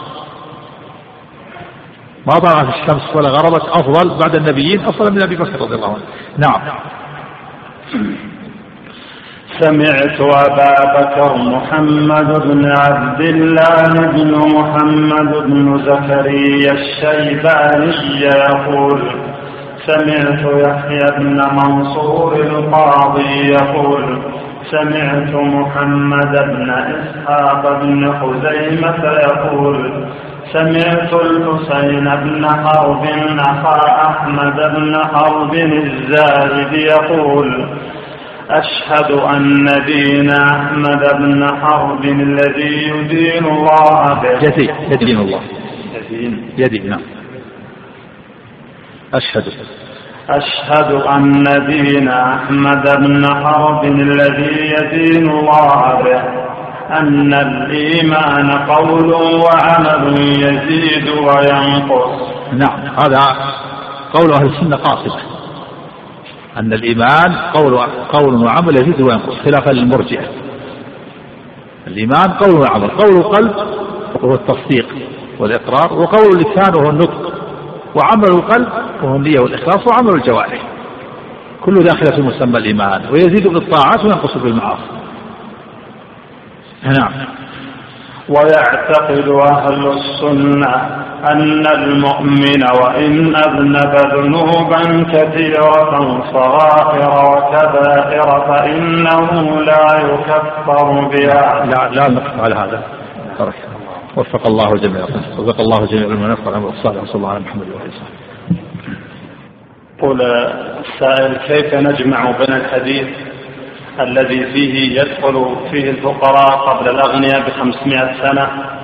ما طلعت الشمس ولا غربت أفضل بعد النبيين أفضل من أبي بكر رضي الله عنه. نعم. سمعت أبا بكر محمد بن عبد الله بن محمد بن زكريا الشيباني يقول سمعت يحيى بن منصور القاضي يقول سمعت محمد بن إسحاق بن خزيمة يقول سمعت الحسين بن حرب أخا أحمد بن حرب الزاهد يقول أشهد أن دين أحمد بن حرب الذي يدين الله به. يدين الله. يدين. يدين نعم. أشهد. أشهد أن دين أحمد بن حرب الذي يدين الله به. أن الإيمان قول وعمل يزيد وينقص. نعم هذا قول أهل السنة قاصدة أن الإيمان قول قول وعمل يزيد وينقص خلافا للمرجئة. الإيمان قول وعمل. قول القلب وهو التصديق والإقرار وقول اللسان وهو النطق. وعمل القلب وهو النية والإخلاص وعمل الجوارح. كل داخل في مسمى الإيمان. ويزيد بالطاعات وينقص بالمعاصي. نعم. ويعتقد أهل السنة أن المؤمن وإن أذنب ذنوبا كثيرة صغائر وكبائر فإنه لا يكفر بها. لا لا نقف على هذا. وفق الله جميع وفق الله جميع المنفع والصالح وصلى الله على محمد وعلى آله. يقول السائل كيف نجمع بين الحديث الذي فيه يدخل فيه الفقراء قبل الأغنياء بخمسمائة سنة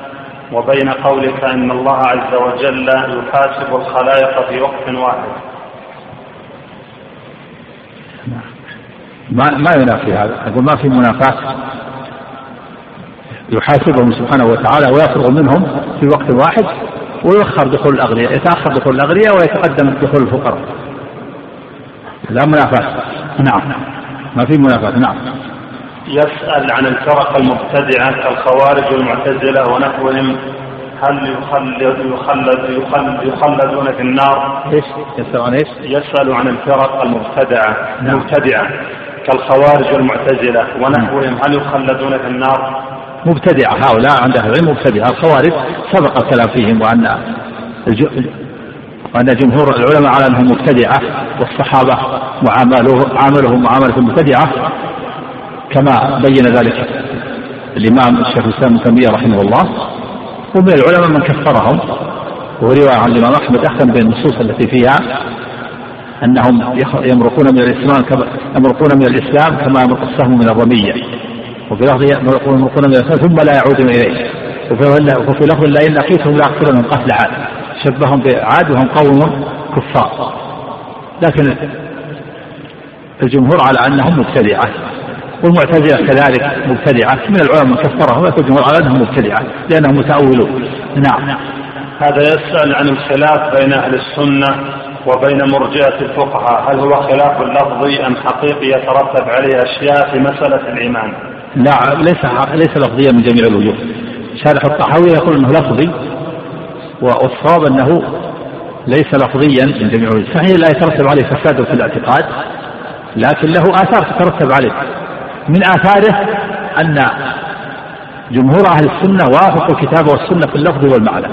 وبين قولك إن الله عز وجل يحاسب الخلائق في وقت واحد. ما ما ينافي هذا؟ أقول ما في منافاة يحاسبهم سبحانه وتعالى ويفرغ منهم في وقت واحد ويؤخر دخول الأغنياء يتأخر دخول الأغنياء ويتقدم دخول الفقراء. لا منافاة. نعم. ما في منافاة. نعم. يسأل عن الفرق المبتدعة كالخوارج والمعتزلة ونحوهم هل يخلد يخلد يخلد يخلدون في النار؟ إيش؟ يسأل عن إيش؟ يسأل عن الفرق المبتدعة نعم. المبتدعة كالخوارج والمعتزلة ونحوهم هل يخلدون في النار؟ مبتدعة هؤلاء عند أهل العلم مبتدعة الخوارج سبق الكلام فيهم وأن وأن جمهور العلماء على أنهم مبتدعة والصحابة معاملهم معاملة المبتدعة كما بين ذلك الإمام الشيخ الإسلام ابن تيمية رحمه الله ومن العلماء من كفرهم وهو رواية عن الإمام أحمد أحسن بين النصوص التي فيها أنهم يمرقون من الإسلام كما يمرقون من الإسلام كما يمرق السهم من الرمية. وفي لفظ يمرقون من الإسلام ثم لا يعودون إليه. وفي لفظ لئن لقيتهم لأقتلنهم قتل عاد. شبههم بعاد وهم قوم كفار. لكن الجمهور على أنهم مبتدعة. والمعتزلة كذلك مبتدعة من العلماء من كفرهم ولكن الجمهور على أنهم مبتدعة لأنهم متأولون. نعم. هذا يسأل عن الخلاف بين أهل السنة وبين مرجئة الفقهاء. هل هو خلاف لفظي أم حقيقي يترتب عليه أشياء في مسألة الإيمان؟ لا ليس ليس لفظيا من جميع الوجوه. شارح الطحاوي يقول إنه لفظي والصواب أنه ليس لفظيا من جميع الوجوه. صحيح لا يترتب عليه فساد في الاعتقاد لكن له آثار تترتب عليه. من آثاره أن جمهور أهل السنة وافقوا الكتاب والسنة في اللفظ والمعنى.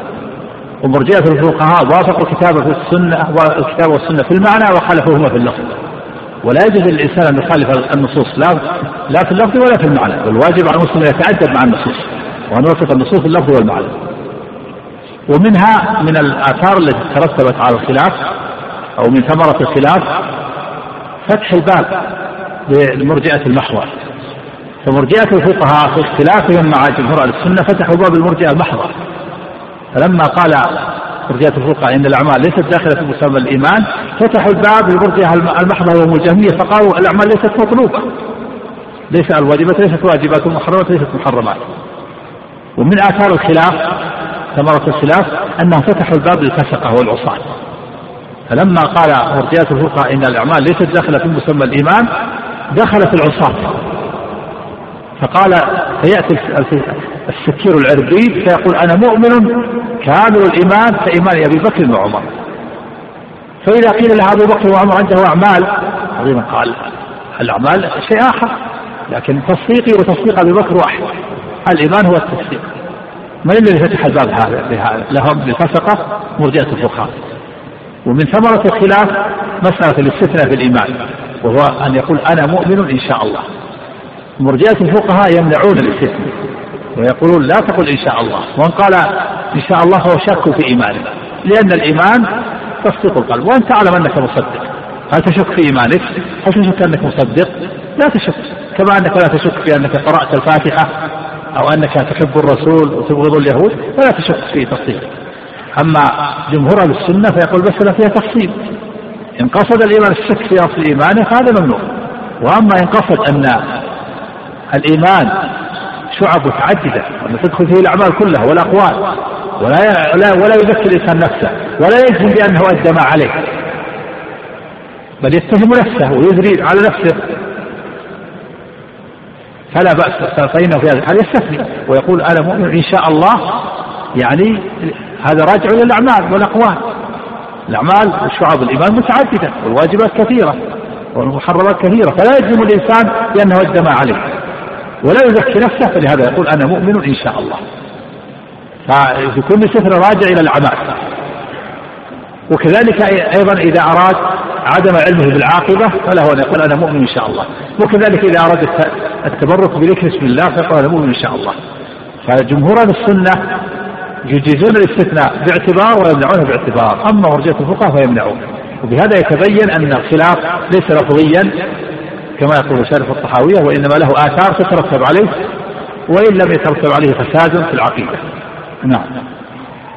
ومرجئة الفقهاء وافقوا الكتاب في السنة والكتاب والسنة في المعنى وخالفوهما في اللفظ. ولا يجوز للإنسان أن يخالف النصوص لا لا في اللفظ ولا في المعنى. والواجب على المسلم أن يتأدب مع النصوص وأن يوفق النصوص في اللفظ والمعنى. ومنها من الآثار التي ترتبت على الخلاف أو من ثمرة الخلاف فتح الباب لمرجئة المحور. فمرجئة الفقهاء في اختلافهم مع جمهور السنة فتحوا باب المرجئة المحضة. فلما قال مرجئة الفقهاء إن الأعمال ليست داخلة في مسمى الإيمان فتحوا الباب للمرجئة المحضة وهم الجهمية فقالوا الأعمال ليست مطلوبة. ليس الواجبات ليست واجبات والمحرمات ليست محرمات. ومن آثار الخلاف ثمرة الخلاف أنهم فتحوا الباب للفسقة والعصاة. فلما قال مرجئة الفقهاء إن الأعمال ليست داخلة في مسمى الإيمان دخلت العصاة. فقال فيأتي السكير العربيد فيقول أنا مؤمن كامل الإيمان كإيمان أبي بكر وعمر. فإذا قيل له أبو بكر وعمر عنده أعمال عظيما قال الأعمال شيء آخر لكن تصديقي وتصديق أبي بكر واحد. الإيمان هو التصديق. من الذي فتح الباب هذا لهم بالفسقة مرجئة الفقهاء ومن ثمرة الخلاف مسألة الاستثناء في الإيمان. وهو أن يقول أنا مؤمن إن شاء الله. مرجئة الفقهاء يمنعون الاستثناء ويقولون لا تقل إن شاء الله. ومن قال إن شاء الله فهو شك في إيمانه. لأن الإيمان تصديق القلب. وأن تعلم أنك مصدق. هل تشك في إيمانك؟ هل تشك أنك مصدق؟ لا تشك. كما أنك لا تشك في أنك قرأت الفاتحة أو أنك تحب الرسول وتبغض اليهود فلا تشك في تصديقك أما جمهور أهل السنة فيقول مسألة فيها تفصيل. إن قصد الإيمان الشك في أصل إيمانه فهذا ممنوع. وأما إن قصد أن الإيمان شعب متعددة وأن تدخل فيه الأعمال كلها والأقوال ولا ولا, ولا يذكر الإنسان نفسه ولا يجزم بأنه أدى ما عليه بل يتهم نفسه ويجري على نفسه. فلا بأس فإنه في هذا الحال يستثني ويقول أنا مؤمن إن شاء الله يعني هذا راجع إلى الأعمال والأقوال. الأعمال وشعب الإيمان متعددة والواجبات كثيرة والمحرمات كثيرة فلا يجزم الإنسان بأنه أدى ما عليه ولا يزكي نفسه فلهذا يقول أنا مؤمن إن شاء الله. ففي كل سفر راجع إلى الأعمال. وكذلك أيضا إذا أراد عدم علمه بالعاقبة فله أن يقول أنا مؤمن إن شاء الله. وكذلك إذا أراد التبرك بذكر اسم الله فيقول أنا مؤمن إن شاء الله. فجمهور السنة يجيزون الاستثناء باعتبار ويمنعونه باعتبار. أما مرجئة الفقهاء فيمنعون. وبهذا يتبين أن الخلاف ليس لفظيا كما يقول شارف الطحاوية وإنما له آثار تترتب عليه وإن لم يترتب عليه فساد في العقيدة. نعم.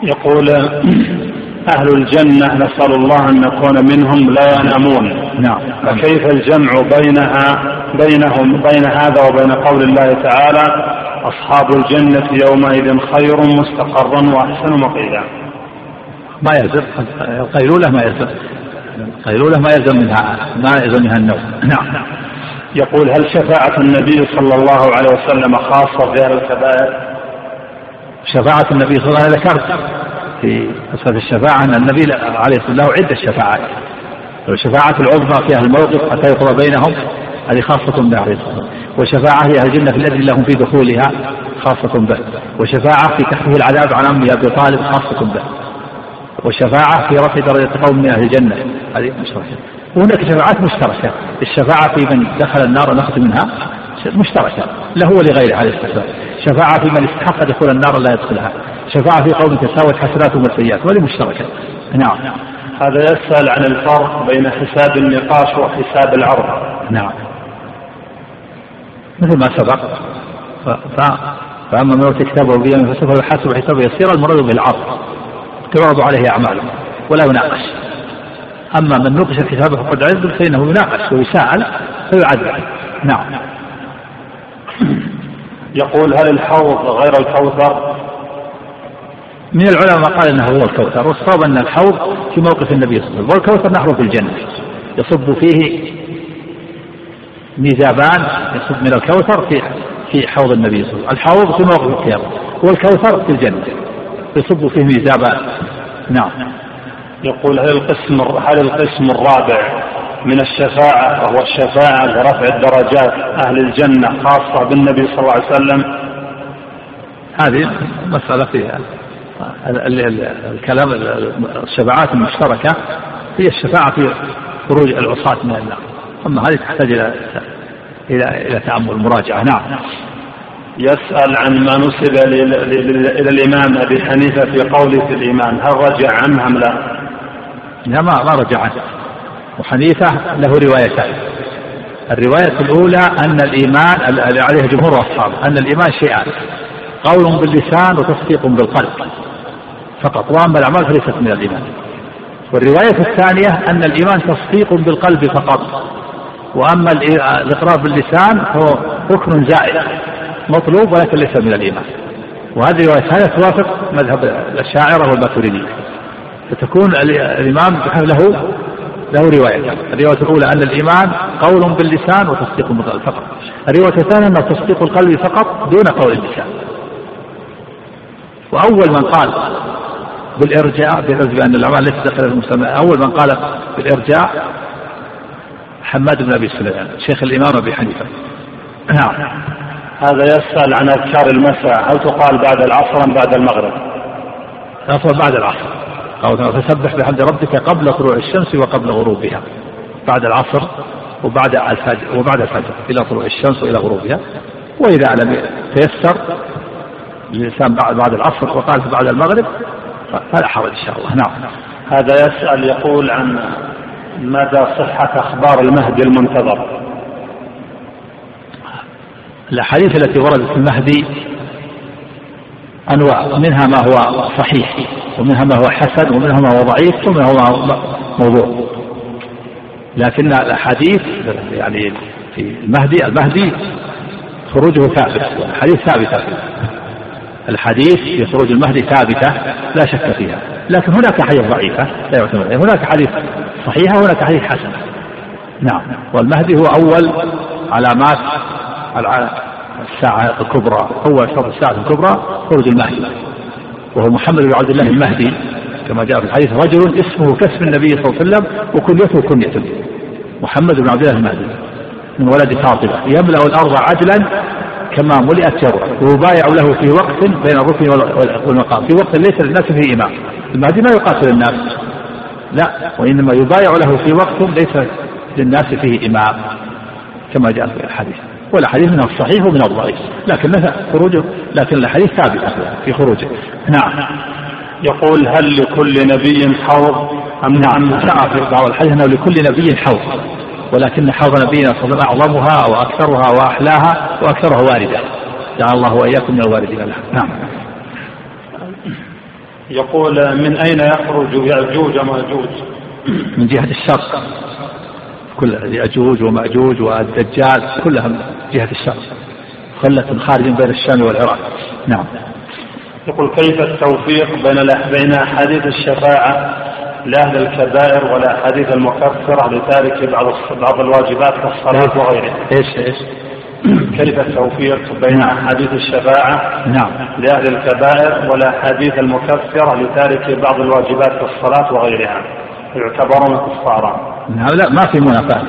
يقول أهل الجنة نسأل الله أن نكون منهم لا ينامون. نعم. فكيف الجمع بينها بينهم بين هذا وبين قول الله تعالى أصحاب الجنة يومئذ خير مستقرا وأحسن مقيلا. ما يلزم القيلولة ما يلزم القيلولة ما يلزم منها ما يلزم منها النوم. نعم. يقول هل شفاعة النبي صلى الله عليه وسلم خاصة بأهل الكبائر؟ شفاعة النبي صلى الله عليه وسلم ذكرت في قصة الشفاعة أن النبي عليه الصلاة والسلام له عدة شفاعات. الشفاعة العظمى في أهل الموقف حتى يقضى بينهم هذه خاصة به عليه الصلاة والسلام. وشفاعة في أهل الجنة في الأجل لهم في دخولها خاصة به. وشفاعة في كشف العذاب عن أمه أبي طالب خاصة به. وشفاعة في رفع درجة قوم من أهل الجنة. هذه مشتركة. وهناك شفاعات مشتركة. الشفاعة في من دخل النار ونخرج منها مشتركة. له ولغيره عليه الصلاة والسلام. شفاعة في من استحق دخول النار لا يدخلها. شفاعة في قوم تساوت حسناتهم والسيئات وهذه مشتركة. نعم. هذا يسأل عن الفرق بين حساب النقاش وحساب العرض. نعم. مثل ما سبق. فأما من أوتي كتابه بيمين فسوف يحاسب حسابه يسيرا المراد بالعرض. تعرض عليه أعماله ولا يناقش. أما من نوقش الكتاب فقد عز فإنه يناقش ويساءل فيعذب. نعم. يقول هل الحوض غير الكوثر؟ من العلماء قال إنه هو الكوثر. والصواب أن الحوض في موقف النبي صلى الله عليه وسلم والكوثر نهر في الجنة يصب فيه ميزابان يصب من الكوثر في في حوض النبي صلى الله عليه وسلم. الحوض في موقف القيامة. والكوثر في الجنة. يصب فيه ميزابان. نعم. يقول هل القسم هل القسم الرابع من الشفاعة وهو الشفاعة لرفع الدرجات أهل الجنة خاصة بالنبي صلى الله عليه وسلم؟ هذه مسألة فيها. الكلام الشفاعات المشتركة هي الشفاعة في خروج العصاة من النار. أما هذه تحتاج إلى إلى إلى تأمل مراجعة. نعم. يسأل عن ما نسب إلى الإمام أبي حنيفة في قوله في الإيمان هل رجع عنه أم لا؟ لا ما ما رجع عنه. وحنيفة له روايتان. الرواية الأولى أن الإيمان الذي عليه جمهور أصحابه أن الإيمان شيئان. قول باللسان وتصديق بالقلب. فقط. وأما الأعمال فليست من الإيمان. والرواية الثانية أن الإيمان تصديق بالقلب فقط. وأما الإقرار باللسان فهو ركن زائد مطلوب ولكن ليس من الإيمان. وهذه الرواية الثانية توافق مذهب الأشاعرة والماتريدية فتكون الإمام له له روايتان. الرواية الأولى أن الإيمان قول باللسان وتصديق بالقلب فقط الرواية الثانية أنه تصديق القلب فقط دون قول اللسان. وأول من قال بالإرجاء بأن الأعمال ليست داخل المسلمين أول من قال بالإرجاء حماد بن أبي سليمان شيخ الإمام أبي حنيفة. نعم. هذا يسأل عن أذكار المساء هل تقال بعد العصر أم بعد المغرب؟ العصر بعد العصر. فسبح بحمد ربك قبل طلوع الشمس وقبل غروبها. بعد العصر وبعد الفجر وبعد الفجر إلى طلوع الشمس وإلى غروبها. وإذا لم تيسر الإنسان بعد بعد العصر وقال بعد المغرب فلا حرج إن شاء الله. نعم. هذا يسأل يقول عن مدى صحة أخبار المهدي المنتظر؟ الأحاديث التي وردت في المهدي أنواع منها ما هو صحيح ومنها ما هو حسن ومنها ما هو ضعيف ومنها ما هو موضوع. لكن الأحاديث يعني في المهدي المهدي خروجه ثابت الحديث ثابتة. الحديث في خروج المهدي ثابتة لا شك فيها. لكن هناك حديث ضعيفة لا يعتمد هناك حديث صحيحة وهناك حديث حسنة نعم. والمهدي هو أول علامات الساعة الكبرى. أول شرط الساعة الكبرى خروج المهدي. وهو محمد بن عبد الله المهدي. كما جاء في الحديث رجل اسمه كاسم النبي صلى الله عليه وسلم وكنيته كنيته محمد بن عبد الله المهدي. من ولد فاطمة. يملأ الأرض عدلا كما ملئت يروى. ويبايع له في وقت بين الركن والمقام. في وقت ليس للناس فيه إمام. المهدي ما يقاتل الناس. لا وإنما يبايع له في وقت ليس للناس فيه إمام كما جاء في الحديث. والأحاديث منها الصحيح ومن الضعيف لكن خروجه لكن الأحاديث ثابتة في خروجه. نعم. يقول هل لكل نبي حوض؟ أم نعم؟ جاء في بعض الحديث أنه لكل نبي حوض ولكن حوض نبينا صلى الله عليه وسلم أعظمها وأكثرها وأحلاها وأكثرها واردة. جعل الله وإياكم من الواردين لها. نعم. يقول من أين يخرج يأجوج ومأجوج من جهة الشرق. كل يأجوج ومأجوج والدجال كلها من جهة الشرق. خلة خارج بين الشام والعراق. نعم. يقول كيف التوفيق بين بين أحاديث الشفاعة لأهل الكبائر والأحاديث المكفرة لتارك بعض بعض الواجبات كالصلاة وغيرها. إيش إيش؟ كيف التوفيق بين. أحاديث الشفاعة نعم لأهل الكبائر والأحاديث المكفرة لتارك بعض الواجبات كالصلاة وغيرها يعتبرون كفارا. نعم لا ما في منافاة.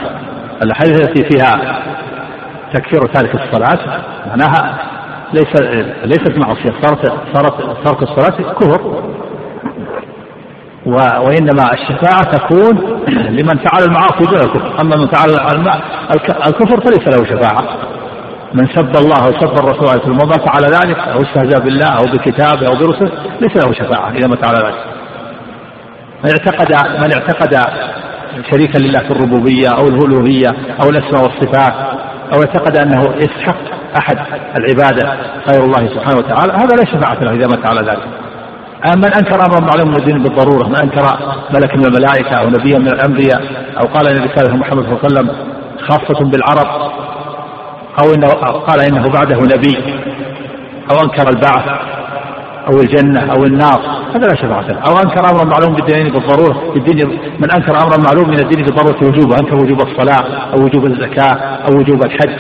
الأحاديث التي فيها تكفير تارك الصلاة معناها ليس ليست معصية صارت صارت ترك الصلاة كفر وإنما الشفاعة تكون لمن فعل المعاصي دون الكفر أما من فعل الكفر فليس له شفاعة من سب الله أو سب الرسول عليه والسلام فعل ذلك أو استهزأ بالله أو بكتابه أو برسله ليس له شفاعة إذا ما فعل ذلك. من اعتقد من اعتقد شريكا لله في الربوبية أو الألوهية أو الأسماء والصفات أو اعتقد أنه يستحق أحد العبادة غير الله سبحانه وتعالى هذا لا شفاعة له إذا مات على ذلك. من أنكر أمرا معلوم من الدين بالضرورة من أنكر ملك من الملائكة أو نبيا من الأنبياء أو قال إن رسالة محمد صلى الله عليه وسلم خاصة بالعرب أو إنه قال إنه بعده نبي أو أنكر البعث أو الجنة أو النار هذا لا شفاعة له. أو أنكر أمرا معلوم بالدين بالضرورة بالدين من أنكر أمرا معلوم من الدين بالضرورة وجوبه أنكر وجوب الصلاة أو وجوب الزكاة أو وجوب الحج.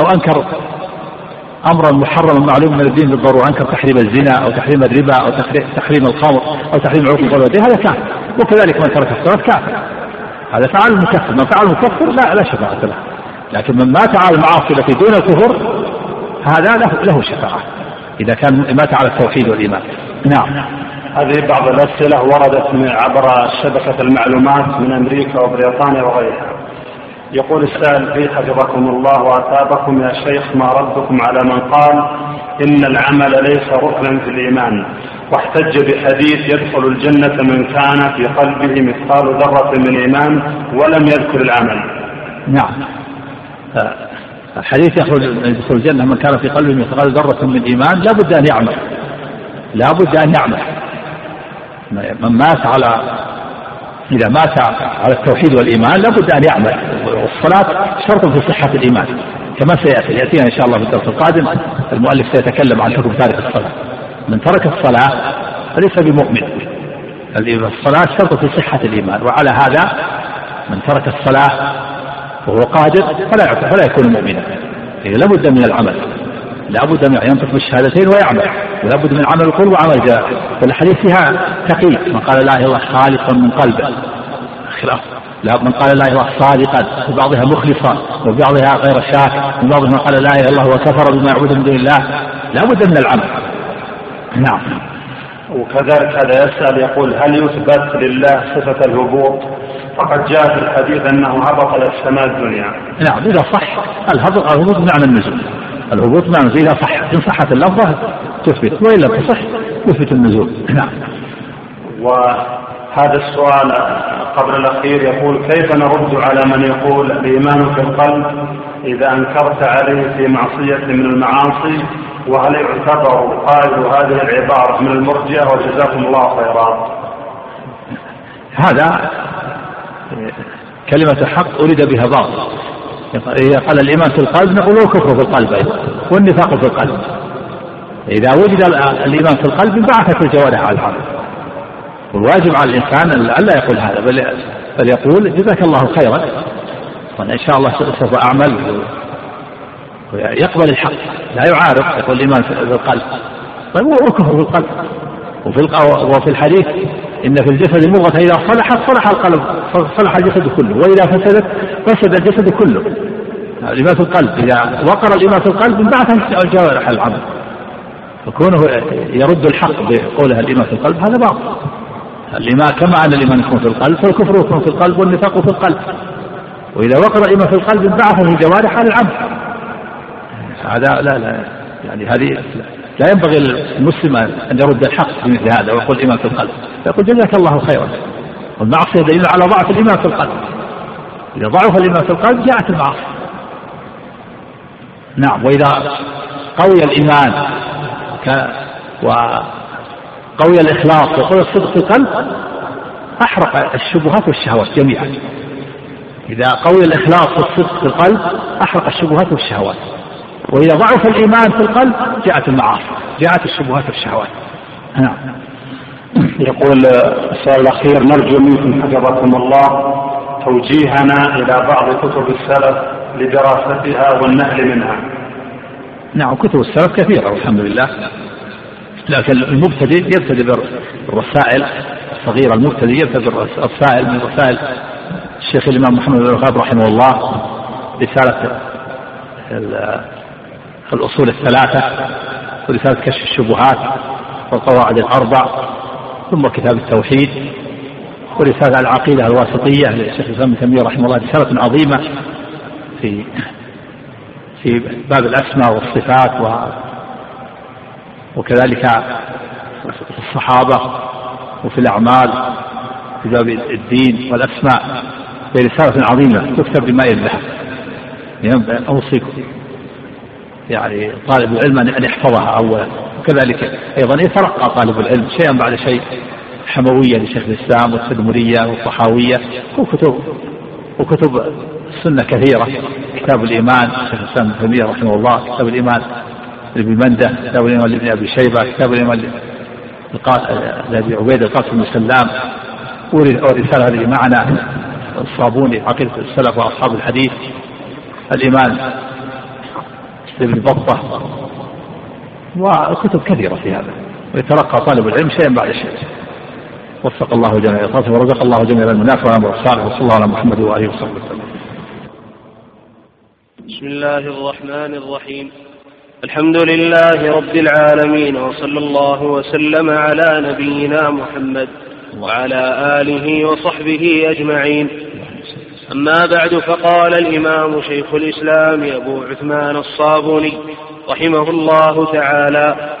أو أنكر امرا محرما معلوم من الدين بالضرورة أنكر تحريم الزنا أو تحريم الربا أو تحريم الخمر أو تحريم عقوق الوالدين هذا كافر. وكذلك من ترك الصلاة كافر. هذا فعل مكفر من فعل مكفر لا لا شفاعة له. لكن من مات على المعاصي التي دون الكفر هذا له له شفاعة. إذا كان مات على التوحيد والإيمان. نعم. هذه بعض الأسئلة وردت من عبر شبكة المعلومات من أمريكا وبريطانيا وغيرها. يقول السائل في حفظكم الله وأثابكم يا شيخ ما ردكم على من قال إن العمل ليس ركنا في الإيمان واحتج بحديث يدخل الجنة من كان في قلبه مثقال ذرة من إيمان ولم يذكر العمل نعم. الحديث يخرج يدخل الجنة من كان في قلبه مثقال ذرة من إيمان لا بد أن يعمل. لا بد أن يعمل. من مات على إذا مات على التوحيد والإيمان لابد أن يعمل. والصلاة شرط في صحة الإيمان. كما سيأتي يأتينا إن شاء الله في الدرس القادم. المؤلف سيتكلم عن حكم تارك الصلاة. من ترك الصلاة فليس بمؤمن. الصلاة شرط في صحة الإيمان. وعلى هذا من ترك الصلاة وهو قادر فلا فلا يكون مؤمنا. إذا لابد من العمل. لابد من ينطق بالشهادتين ويعمل. ولابد من عمل القلب وعمل الجوارح والحديث فيها تقييد. من قال لا إله خالصا من قلبه. خلاف. لا من قال لا إله صادقا. وبعضها مخلصا. وبعضها غير شاك. وبعضها من قال لا إله إلا الله وكفر بما يعبد من دون الله. لا بد من العمل. نعم. وكذلك هذا يسأل يقول هل يثبت لله صفة الهبوط؟ فقد جاء في الحديث أنه هبط إلى السماء الدنيا. نعم إذا صح. الهبوط الهبوط معنى النزول. الهبوط معنى النزول إذا صح. إن صحت اللفظة تثبت لم تصح يثبت النزول. نعم. وهذا السؤال قبل الأخير يقول كيف نرد على من يقول الإيمان في القلب إذا أنكرت عليه في معصية من المعاصي؟ وهل يعتبر قائل هذه العبارة من المرجئة؟ وجزاكم الله خيرا. هذا كلمة حق أريد بها باطل إذا قال الإيمان في القلب نقول هو كفر في القلب أيضا والنفاق في القلب. إذا وجد الإيمان في القلب انبعثت الجوارح على العمل والواجب على الإنسان ألا يقول هذا بل بل يقول جزاك الله خيرا. وأنا إن شاء الله سوف أعمل. ويقبل الحق لا يعارض يقول الإيمان في القلب. طيب وكفر في القلب. وفي وفي الحديث إن في الجسد المضغة إذا صلحت صلح القلب صلح الجسد كله وإذا فسدت فسد الجسد كله. الإيمان في القلب إذا وقر الإيمان في القلب انبعث الجوارح العمل. فكونه يرد الحق بقولها الإيمان في القلب هذا باطل. الإيمان كما أن الإيمان يكون في القلب فالكفر يكون في القلب والنفاق في القلب. وإذا وقر الإيمان في القلب انبعث الجوارح على العمل. هذا لا لا يعني هذه لا ينبغي للمسلم أن يرد الحق في مثل هذا ويقول الإيمان في القلب. يقول جزاك الله خيرا. والمعصية دليل على ضعف الإيمان في القلب. إذا ضعف الإيمان في القلب جاءت المعاصي نعم وإذا قوي الإيمان وقوي الإخلاص وقوي الصدق في القلب أحرق الشبهات والشهوات جميعا. إذا قوي الإخلاص والصدق في القلب أحرق الشبهات والشهوات. وإذا ضعف الإيمان في القلب جاءت المعاصي جاءت الشبهات والشهوات. نعم. يقول السؤال الأخير نرجو منكم حفظكم الله توجيهنا إلى بعض كتب السلف لدراستها والنهل منها. نعم كتب السلف كثيرة والحمد لله. لكن المبتدئ يبتدئ بالرسائل الصغيرة المبتدئ يبتدئ بالرسائل من رسائل الشيخ الإمام محمد بن الوهاب رحمه الله رسالة الأصول الثلاثة ورسالة كشف الشبهات والقواعد الأربع ثم كتاب التوحيد ورسالة العقيدة الواسطية للشيخ الإسلام ابن تيمية رحمه الله رسالة عظيمة في في باب الأسماء والصفات و وكذلك في الصحابة وفي الأعمال في باب الدين والأسماء. رسالة عظيمة تكتب بماء الذهب. أوصيكم. يعني طالب العلم أن يحفظها أولا. وكذلك أيضا يترقى طالب العلم شيئا بعد شيء حموية لشيخ الإسلام والتدمرية والطحاوية وكتب وكتب السنة كثيرة. كتاب الإيمان شيخ الإسلام ابن تيمية رحمه الله كتاب الإيمان لابن مندة كتاب الإيمان لابن أبي شيبة كتاب الإيمان لأبي عبيدة القاسم بن سلام. ورسالة هذه معنا الصابوني عقيدة السلف وأصحاب الحديث. الإيمان لابن بطة وكتب كثيرة في هذا. ويتلقى طالب العلم شيئا بعد شيء وفق الله جميع إخلاصه ورزق الله جميع المنافع والأمر الصالح. وصلى الله على محمد وآله وصحبه وسلم. بسم الله الرحمن الرحيم. الحمد لله رب العالمين وصلى الله وسلم على نبينا محمد وعلى آله وصحبه أجمعين. أما بعد فقال الإمام شيخ الإسلام أبو عثمان الصابوني رحمه الله تعالى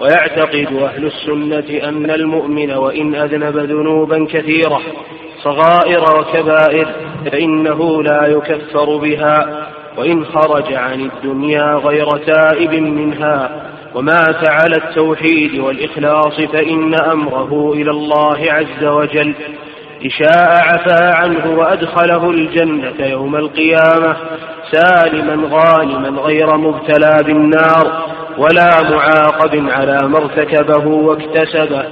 ويعتقد أهل السنة أن المؤمن وإن أذنب ذنوبا كثيرة صغائر وكبائر فإنه لا يكفر بها وإن خرج عن الدنيا غير تائب منها ومات على التوحيد والإخلاص فإن أمره إلى الله عز وجل. شاء عفا عنه وأدخله الجنة يوم القيامة سالما غانما غير مبتلى بالنار ولا معاقب على ما ارتكبه واكتسبه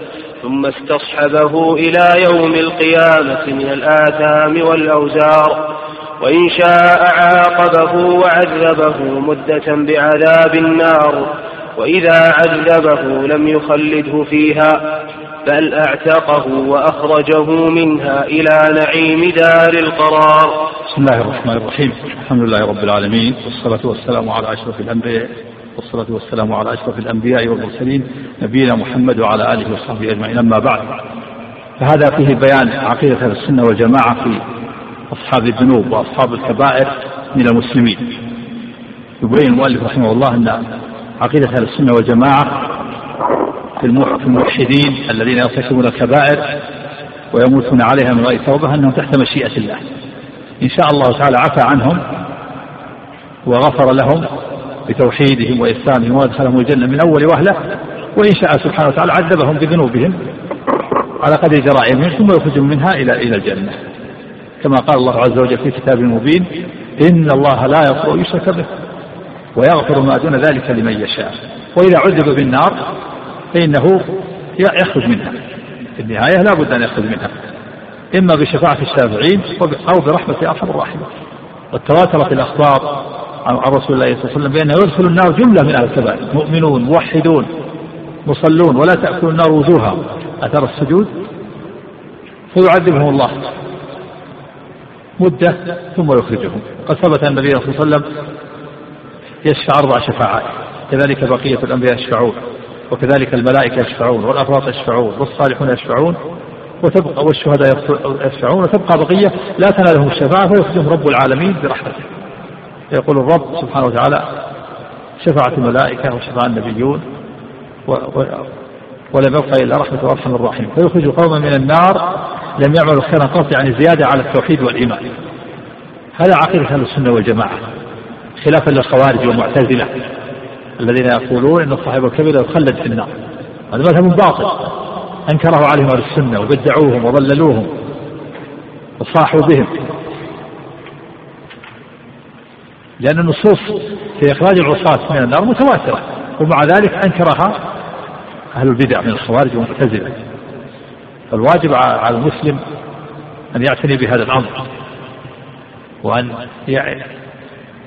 ثم استصحبه إلى يوم القيامة من الآثام والأوزار وإن شاء عاقبه وعذبه مدة بعذاب النار وإذا عذبه لم يخلده فيها. بل اعتقه واخرجه منها إلى نعيم دار القرار. بسم الله الرحمن الرحيم، الحمد لله رب العالمين والصلاة والسلام على أشرف الأنبياء والصلاة والسلام على أشرف الأنبياء والمرسلين نبينا محمد وعلى آله وصحبه أجمعين. أما بعد فهذا فيه بيان عقيدة السنة والجماعة في أصحاب الذنوب وأصحاب الكبائر من المسلمين. يبين المؤلف رحمه الله أن عقيدة السنة والجماعة في الموحدين الذين يرتكبون الكبائر ويموتون عليها من غير توبة أنهم تحت مشيئة الله. إن شاء الله تعالى عفى عنهم وغفر لهم بتوحيدهم وإحسانهم وأدخلهم الجنة من أول وهلة وإن شاء سبحانه وتعالى عذبهم بذنوبهم على قدر جرائمهم ثم يخرجهم منها إلى إلى الجنة. كما قال الله عز وجل في كتابه المبين إن الله لا يغفر يشرك به ويغفر ما دون ذلك لمن يشاء. وإذا عذب بالنار فإنه يخرج منها. في النهاية لا بد أن يخرج منها. إما بشفاعة الشافعين أو برحمة أرحم الراحمين. وتواترت الأخبار عن رسول الله صلى الله عليه وسلم بأنه يدخل النار جملة من أهل الكبائر. مؤمنون موحدون مصلون ولا تأكل النار وجوههم أثر السجود؟ فيعذبهم الله. مدة ثم يخرجهم. قد ثبت النبي صلى الله عليه وسلم يشفع أربع شفاعات. كذلك بقية الأنبياء يشفعون. وكذلك الملائكة يشفعون والأفراط يشفعون والصالحون يشفعون وتبقى والشهداء يشفعون وتبقى بقية لا تنالهم الشفاعة فيخرجهم رب العالمين برحمته. يقول الرب سبحانه وتعالى شفعت الملائكة وشفع النبيون و و ولم يبقى إلا رحمة وأرحم الراحمين فيخرج قوما من النار لم يعملوا خيرا قط يعني زيادة على التوحيد والإيمان. هذا عقيدة أهل السنة والجماعة خلافا للخوارج والمعتزلة. الذين يقولون أن صاحب الكبيرة يخلد في النار. هذا مذهب باطل. أنكره عليهم أهل السنة وبدعوهم وضللوهم وصاحوا بهم لأن النصوص في إخراج العصاة من النار متواترة ومع ذلك أنكرها أهل البدع من الخوارج والمعتزلة. فالواجب على المسلم أن يعتني بهذا الأمر وأن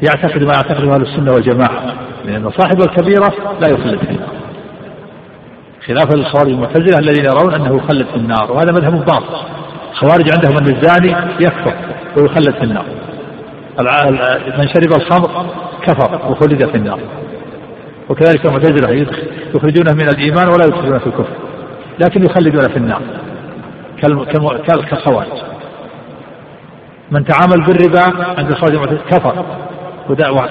يعتقد ما يعتقده أهل السنة والجماعة. لأن صاحب الكبيرة لا يخلد في النار خلافا للخوارج المعتزلة الذين يرون أنه يخلد في النار وهذا مذهب باطل. الخوارج عندهم أن الزاني يكفر ويخلد في النار. من شرب الخمر كفر وخلد في النار. وكذلك المعتزلة يخرجونه من الإيمان ولا يدخلونه في الكفر لكن يخلدون في النار. كالخوارج. من تعامل بالربا عند الخوارج كفر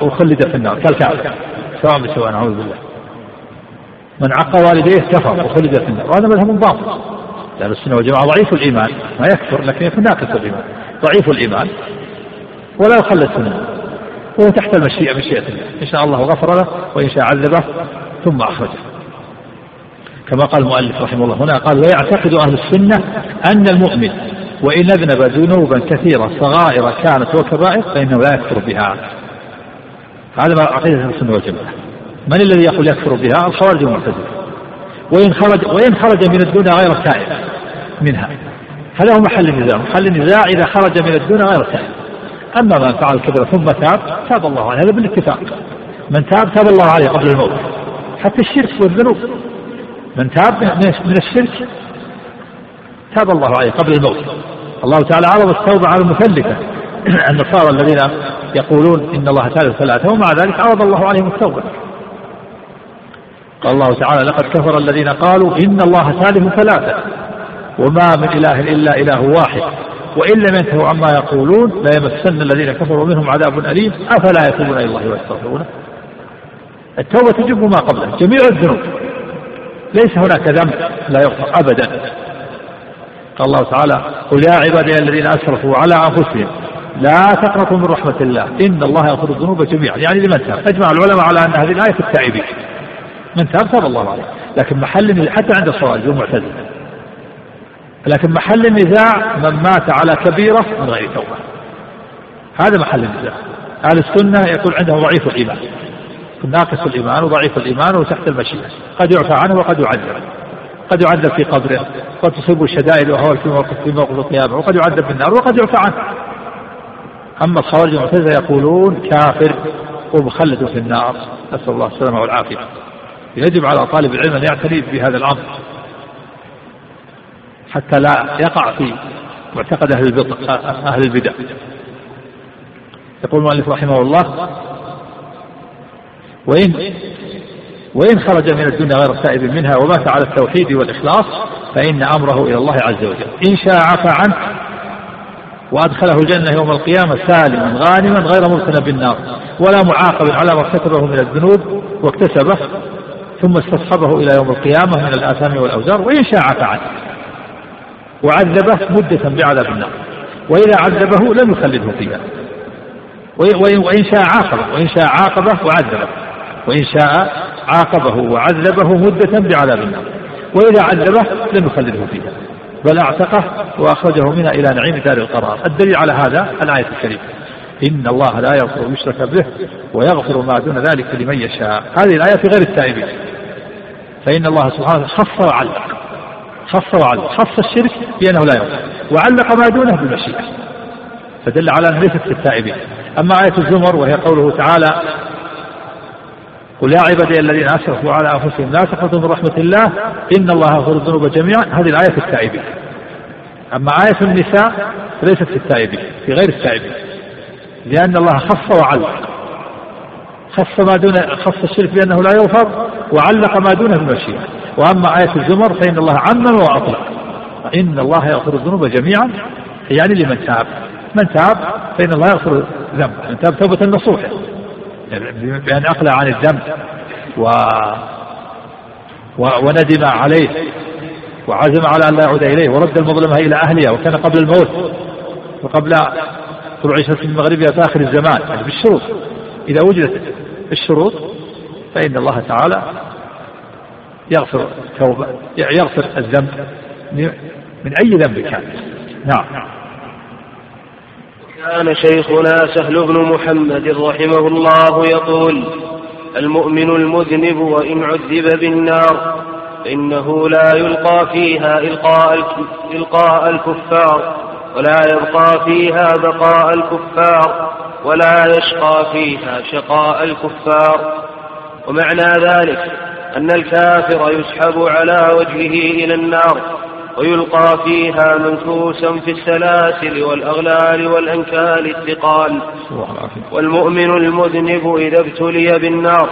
وخلد في النار كالكافر سواء بسواء نعوذ بالله. من عق والديه كفر وخلد في النار وهذا مذهب باطل. لأهل السنة والجماعة ضعيف الإيمان. ما يكفر لكن يكون ناقص الإيمان. ضعيف الإيمان. ولا يخلد في النار وهو تحت المشيئة مشيئة الله. إن شاء الله غفر له وإن شاء عذبه ثم أخرجه. كما قال المؤلف رحمه الله هنا قال ويعتقد أهل السنة أن المؤمن وإن أذنب ذنوبا كثيرة صغائر كانت وكبائر فإنه لا يكفر بها. هذا عقيدة السنة والجماعة. من الذي يقول يكفر بها؟ الخوارج والمعتزلة وإن خرج وإن خرج من الدنيا غير تائب منها. هذا هو محل النزاع محل النزاع إذا خرج من الدنيا غير تائب أما من فعل الكبيرة ثم تاب تاب الله عليه. هذا بالاتفاق. من تاب تاب الله عليه قبل الموت. حتى الشرك والذنوب. من تاب من الشرك تاب الله عليه قبل الموت. الله تعالى عرض التوبة على المثلثة النصارى الذين يقولون إن الله ثالث ثلاثة ومع ذلك عرض الله عليهم التوبة. قال الله تعالى لقد كفر الذين قالوا إن الله ثالث ثلاثة وما من إله إلا إله واحد وإن لم ينتهوا عما يقولون ليمسن الذين كفروا منهم عذاب أليم أفلا يتوبون إلى الله ويستغفرونه التوبة تجب ما قبله جميع الذنوب. ليس هناك ذنب لا يغفر أبدا. قال الله تعالى قل يا عبادي الذين أسرفوا على أنفسهم لا تقنطوا من رحمة الله. إن الله يغفر الذنوب جميعا. يعني لمن تاب؟ أجمع العلماء على أن هذه الآية في التائبين من تاب؟ تاب الله عليه. لكن محل حتى عند الصوارج والمعتزلة لكن محل النزاع من مات على كبيرة من غير توبة. هذا محل النزاع. أهل السنة يقول عندهم ضعيف الإيمان. ناقص الإيمان وضعيف الإيمان وتحت المشيئة. قد يعفى عنه وقد يعذب. قد يعذب في قبره. قد تصيب الشدائد وهو في موقف في موقف القيامة. وقد يعذب بالنار وقد يعفى عنه. أما الخوارج المعتزلة يقولون كافر ومخلد في النار. نسأل الله السلامة والعافية. يجب على طالب العلم أن يعتني بهذا الأمر حتى لا يقع في معتقد أهل أهل البدع. يقول المؤلف رحمه الله وإن وإن خرج من الدنيا غير تائب منها ومات على التوحيد والإخلاص فإن أمره إلى الله عز وجل. إن شاء عفى عنه وأدخله الجنة يوم القيامة سالما غانما غير مبتلى بالنار ولا معاقب على ما ارتكبه من الذنوب واكتسبه ثم استصحبه إلى يوم القيامة من الآثام والأوزار وإن شاء عفى عنه وعذبه مدة بعذاب النار. وإذا عذبه لم يخلده فيها. وإن شاء عاقبه وإن شاء عاقبه وعذبه. وإن شاء عاقبه وعذبه مدة بعذاب النار. وإذا عذبه لم يخلده فيها. بل اعتقه واخرجه منها إلى نعيم دار القرار. الدليل على هذا الآية الكريمة. إن الله لا يغفر يشرك به ويغفر ما دون ذلك لمن يشاء. هذه الآية في غير التائبين. فإن الله سبحانه خص وعلق. خص وعلق. خص الشرك بأنه لا يغفر. وعلق ما دونه بالمشيئة. فدل على أنه ليست في التائبين. أما آية الزمر وهي قوله تعالى قل يا عبادي الذين اسرفوا على أنفسهم لا تقنطوا من رحمة الله إن الله يغفر الذنوب جميعا. هذه الآية في التائبين. أما آية النساء فليست في التائبين في غير التائبين. لأن الله خص وعلق خص ما دون خص الشرك بأنه لا يغفر وعلق ما دونه بالمشيئه وأما آية الزمر فإن الله عمم واطلق إن الله يغفر الذنوب جميعا. يعني لمن تاب. من تاب فإن الله يغفر الذنب من تاب توبة نصوحه. بأن أقلع عن الذنب و وندم عليه وعزم على أن لا يعود إليه ورد المظلمة إلى أهلها وكان قبل الموت وقبل طلوع شمس المغربية في آخر الزمان يعني بالشروط. إذا وجدت الشروط فإن الله تعالى يغفر توبة يغفر الذنب من أي ذنب كان. نعم. كان شيخنا سهل بن محمد رحمه الله يقول المؤمن المذنب وإن عذب بالنار فإنه لا يلقى فيها إلقاء, الكفار ولا يبقى فيها بقاء الكفار ولا يشقى فيها شقاء الكفار. ومعنى ذلك أن الكافر يسحب على وجهه إلى النار ويلقى فيها منكوسا في السلاسل والأغلال والأنكال الثقال. والمؤمن المذنب إذا ابتلي بالنار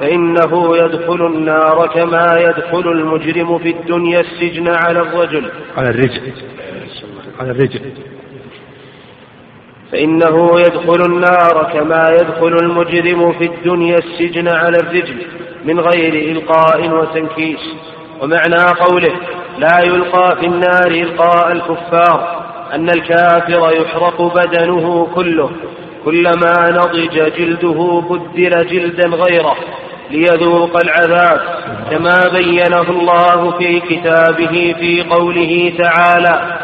فإنه يدخل النار كما يدخل المجرم في الدنيا السجن على الرجل. على الرجل. على الرجل. فإنه يدخل النار كما يدخل المجرم في الدنيا السجن على الرجل من غير إلقاء وتنكيس. ومعنى قوله لا يلقى في النار إلقاء الكفار أن الكافر يحرق بدنه كله. كلما نضج جلده بدل جلدا غيره ليذوق العذاب كما بينه الله في كتابه في قوله تعالى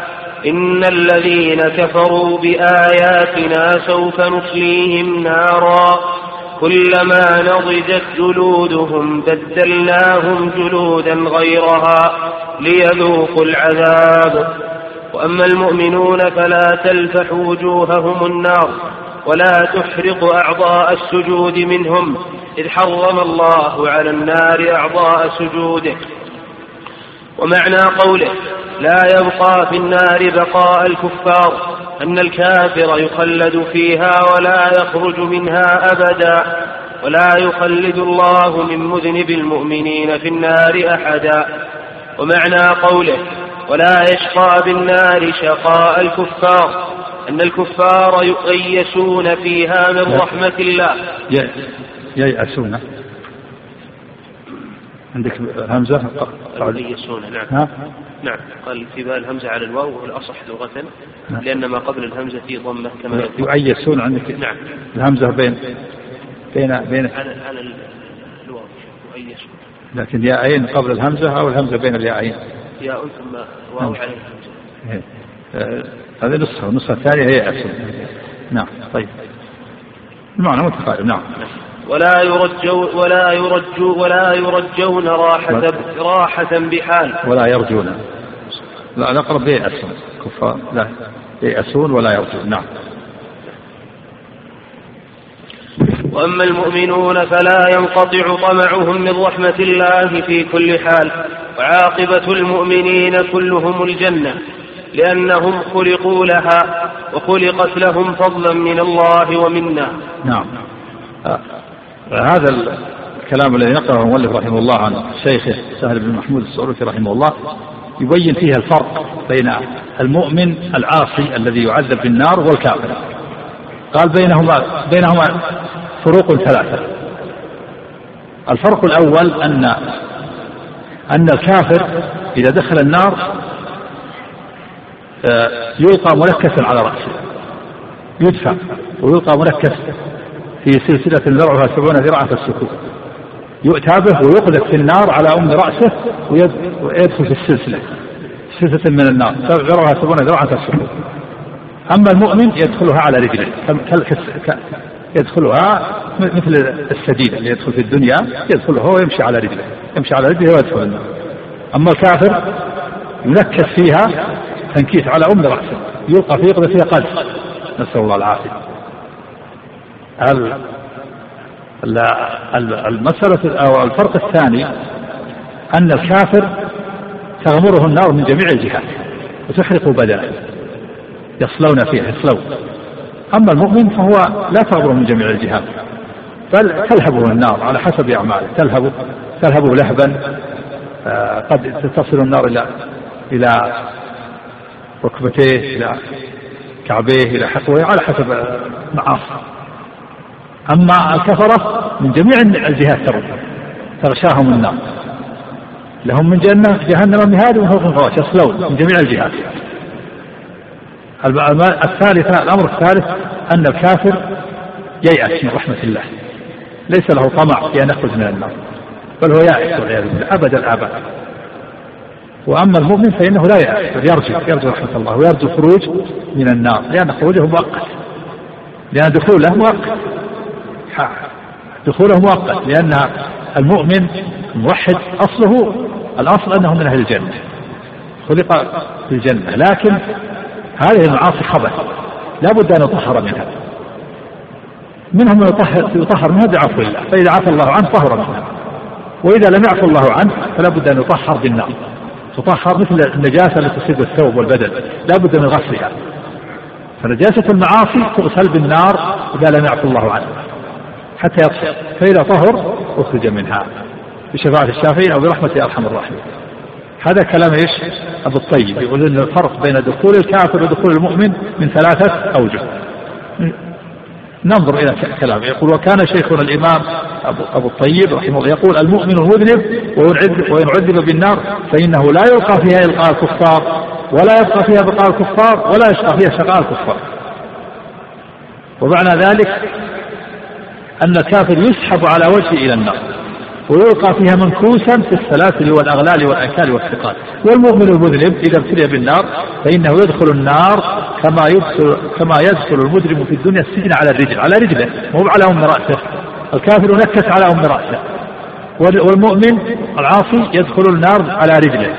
إن الذين كفروا بآياتنا سوف نصليهم نارا. كلما نضجت جلودهم بدلناهم جلودا غيرها ليذوقوا العذاب. وأما المؤمنون فلا تلفح وجوههم النار ولا تحرق أعضاء السجود منهم. إذ حرم الله على النار أعضاء سجوده. ومعنى قوله لا يبقى في النار بقاء الكفار. أن الكافر يخلد فيها ولا يخرج منها أبدا ولا يخلد الله من مذنب المؤمنين في النار أحدا. ومعنى قوله ولا يشقى بالنار شقاء الكفار أن الكفار يؤيسون فيها من رحمة الله. ييأسون. عندك همزة؟ يؤيسون نعم. ها؟ نعم. قال في بال الهمزة على الواو والأصح لغة نعم. لأن ما قبل الهمزة في ضمة كما يؤيسون عندك. نعم. الهمزة بين بين بين على على الواو. يؤيسون لكن ياءين قبل الهمزة أو الهمزة بين الياءين ياء ثم واو نعم. عليه الهمزة. إيه. آه، هذه نسخة النسخة الثانية هي يأسون نعم طيب. المعنى متقارب. نعم. ولا يرجون ولا يرجو ولا يرجون راحة راحة بحال. ولا يرجون. لا الأقرب ييأسون كفار. لا. ييأسون ولا يرجون. نعم. وأما المؤمنون فلا ينقطع طمعهم من رحمة الله في كل حال. وعاقبة المؤمنين كلهم الجنة لأنهم خلقوا لها وخلقت لهم فضلا من الله ومنا. نعم. هذا الكلام الذي نقله المؤلف رحمه الله عن شيخه سهل بن محمود السعودي رحمه الله يبين فيها الفرق بين المؤمن العاصي الذي يعذب بالنار والكافر. قال بينهما بينهما فروق ثلاثة. الفرق الأول أن أن الكافر إذا دخل النار آه، يلقى منكسا على رأسه يدفع ويلقى منكس في سلسلة ذرعها سبعون ذراعا فالسكوت يؤتى به ويقذف في النار على أم رأسه ويدخل في السلسلة. سلسلة من النار. ذرعها سبعون ذراعا فالسكوت أما المؤمن يدخلها على رجله. يدخلها مثل السديد اللي يدخل في الدنيا يدخلها ويمشي على رجله. يمشي على رجله ويدخل النار. أما الكافر ينكس فيها تنكيس على أم رأسه. يلقى في يقذف فيها قذف نسأل الله العافية. المسألة أو الفرق الثاني أن الكافر تغمره النار من جميع الجهات وتحرق بدنه. يصلون فيها يصلون. أما المؤمن فهو لا تغمره من جميع الجهات بل تلهبه النار على حسب أعماله. تلهبه تلهبه لهبا آه، قد تصل النار إلى إلى ركبتيه إلى كعبيه إلى حقويه على حسب معاصي أما الكفرة من جميع الجهات تغشاهم النار. لهم من جنة جهنم مهاد ومن فوق غواش يصلون من جميع الجهات. الثالثة الأمر الثالث أن الكافر ييأس من رحمة الله. ليس له طمع في أن يخرج من النار. بل هو يائس والعياذ بالله أبد الآباد. وأما المؤمن فإنه لا يأس بل يرجو يرجو رحمة الله ويرجو الخروج من النار لأن خروجه مؤقت. لأن دخوله مؤقت. دخوله مؤقت لأن المؤمن الموحد أصله. الأصل أنه من أهل الجنة. خلق في الجنة. لكن هذه المعاصي خبث لا بد أن يطهر منها. منهم من يطهر, يطهر منها بعفو الله. فإذا عفى الله عنه طهر منها. وإذا لم يعفو الله عنه فلا بد أن يطهر بالنار. تطهر مثل النجاسة التي تصيب الثوب والبدن. لا بد من غسلها. فنجاسة المعاصي تغسل بالنار إذا لم يعفو الله عنه. حتى يطهر فإذا طهر أخرج منها بشفاعة الشافعين أو برحمة أرحم الراحمين هذا كلام إيش؟ أبو الطيب يقول إن الفرق بين دخول الكافر ودخول المؤمن من ثلاثة أوجه. ننظر إلى كلامه يقول وكان شيخنا الإمام ابو, أبو الطيب رحمه الله يقول المؤمن المذنب وان عذب بالنار فإنه لا يلقى فيها إلقاء الكفار ولا يبقى فيها بقاء الكفار ولا يشقى فيها شقاء الكفار. ومعنى ذلك أن الكافر يسحب على وجهه إلى النار. ويلقى فيها منكوسا في السلاسل والأغلال والاكال والثقال والمؤمن المذنب إذا ابتلي بالنار فإنه يدخل النار كما يدخل كما يدخل المجرم في الدنيا السجن على الرجل على رجله مو على أم رأسه. الكافر نكس على أم رأسه. والمؤمن العاصي يدخل النار على رجله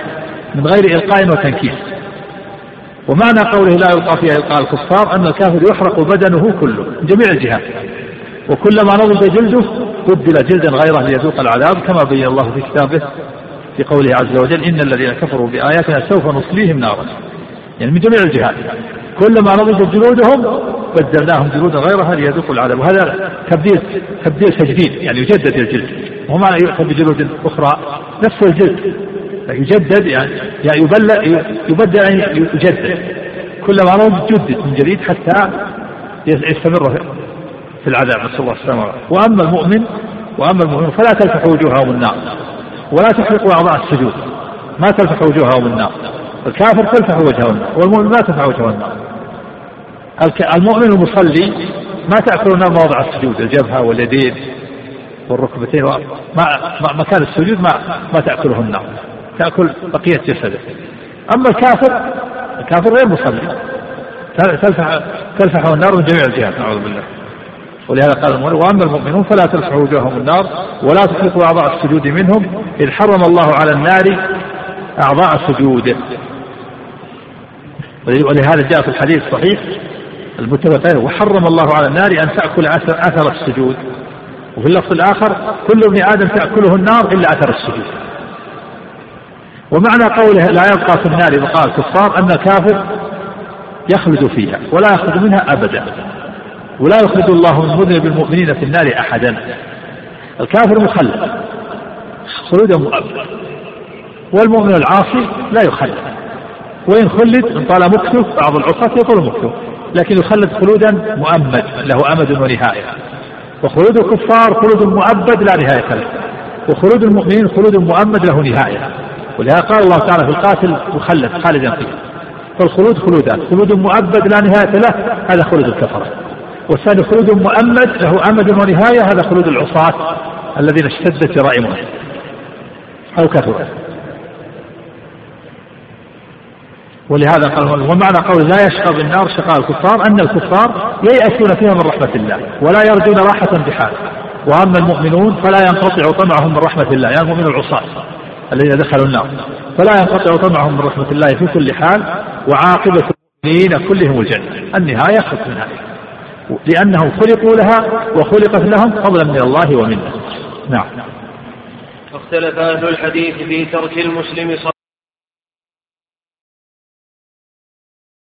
من غير إلقاء وتنكيس. ومعنى قوله لا يلقى فيها إلقاء الكفار أن الكافر يحرق بدنه كله من جميع الجهات. وكلما نضج جلده بدل جلدا غيره ليذوق العذاب كما بين الله في كتابه في قوله عز وجل إن الذين كفروا بآياتنا سوف نصليهم نارا. يعني من جميع الجهات. كلما نضجت جلودهم بدلناهم جلودا غيرها ليذوقوا العذاب. وهذا تبديل تبديل تجديد يعني يجدد الجلد. وهو معنى يؤخذ بجلود أخرى نفس الجلد. يجدد يعني, يعني يبل يبدل يعني يجدد. كلما نضج جدد من جديد حتى يستمر في العذاب نسأل الله السلامة وأما المؤمن وأما المؤمن فلا تلفح وجوههم النار. ولا تحرق أعضاء السجود. ما تلفح وجوههم النار. الكافر تلفح وجهه النار. والمؤمن ما تلفح وجهه النار. المؤمن المصلي ما تأكل النار مواضع السجود الجبهة واليدين والركبتين ما مكان السجود ما ما تأكله النار. تأكل بقية جسده. أما الكافر الكافر غير مصلي. تلفح تلفحه النار من جميع الجهات نعوذ بالله. ولهذا قال المؤلف وأما المؤمنون فلا تلفح وجوههم النار ولا تحرقوا أعضاء السجود منهم إذ حرم الله على النار أعضاء السجود ولهذا جاء في الحديث الصحيح المتفق عليه وحرم الله على النار أن تأكل أثر السجود. وفي اللفظ الآخر كل ابن آدم تأكله النار إلا أثر السجود. ومعنى قوله لا يبقى في النار بقاء الكفار أن الكافر يخلد فيها ولا يخرج منها أبدا. ولا يخرج الله من مذنب المؤمنين في النار أحدا. الكافر مخلد. خلودا مؤبد والمؤمن العاصي لا يخلد. وإن خلد إن طال مكته بعض العصاة يطول مكته لكن يخلد خلودا مؤمد له أمد ونهاية. وخلود الكفار خلود مؤبد لا نهاية له. وخلود المؤمنين خلود مؤمد له نهاية. ولهذا قال الله تعالى في القاتل مخلد خالدا فيه. فالخلود خلودان خلود مؤبد لا نهاية له هذا خلود الكفرة. والثاني خلود مؤمد له أمد ونهاية هذا خلود العصاة الذين اشتدت جرائمهم أو كثرت ولهذا قال ومعنى قول لا يشقى بالنار شقاء الكفار أن الكفار ييأسون فيها من رحمة الله ولا يرجون راحة بحال. وأما المؤمنون فلا ينقطع طمعهم من رحمة الله يعني المؤمن العصاة الذين دخلوا النار. فلا ينقطع طمعهم من رحمة الله في كل حال وعاقبة المؤمنين كلهم الجنة. النهاية ختم النهاية لأنهم خلقوا لها وخلقت لهم فضلا من الله ومنه. نعم. واختلف أهل الحديث في ترك المسلم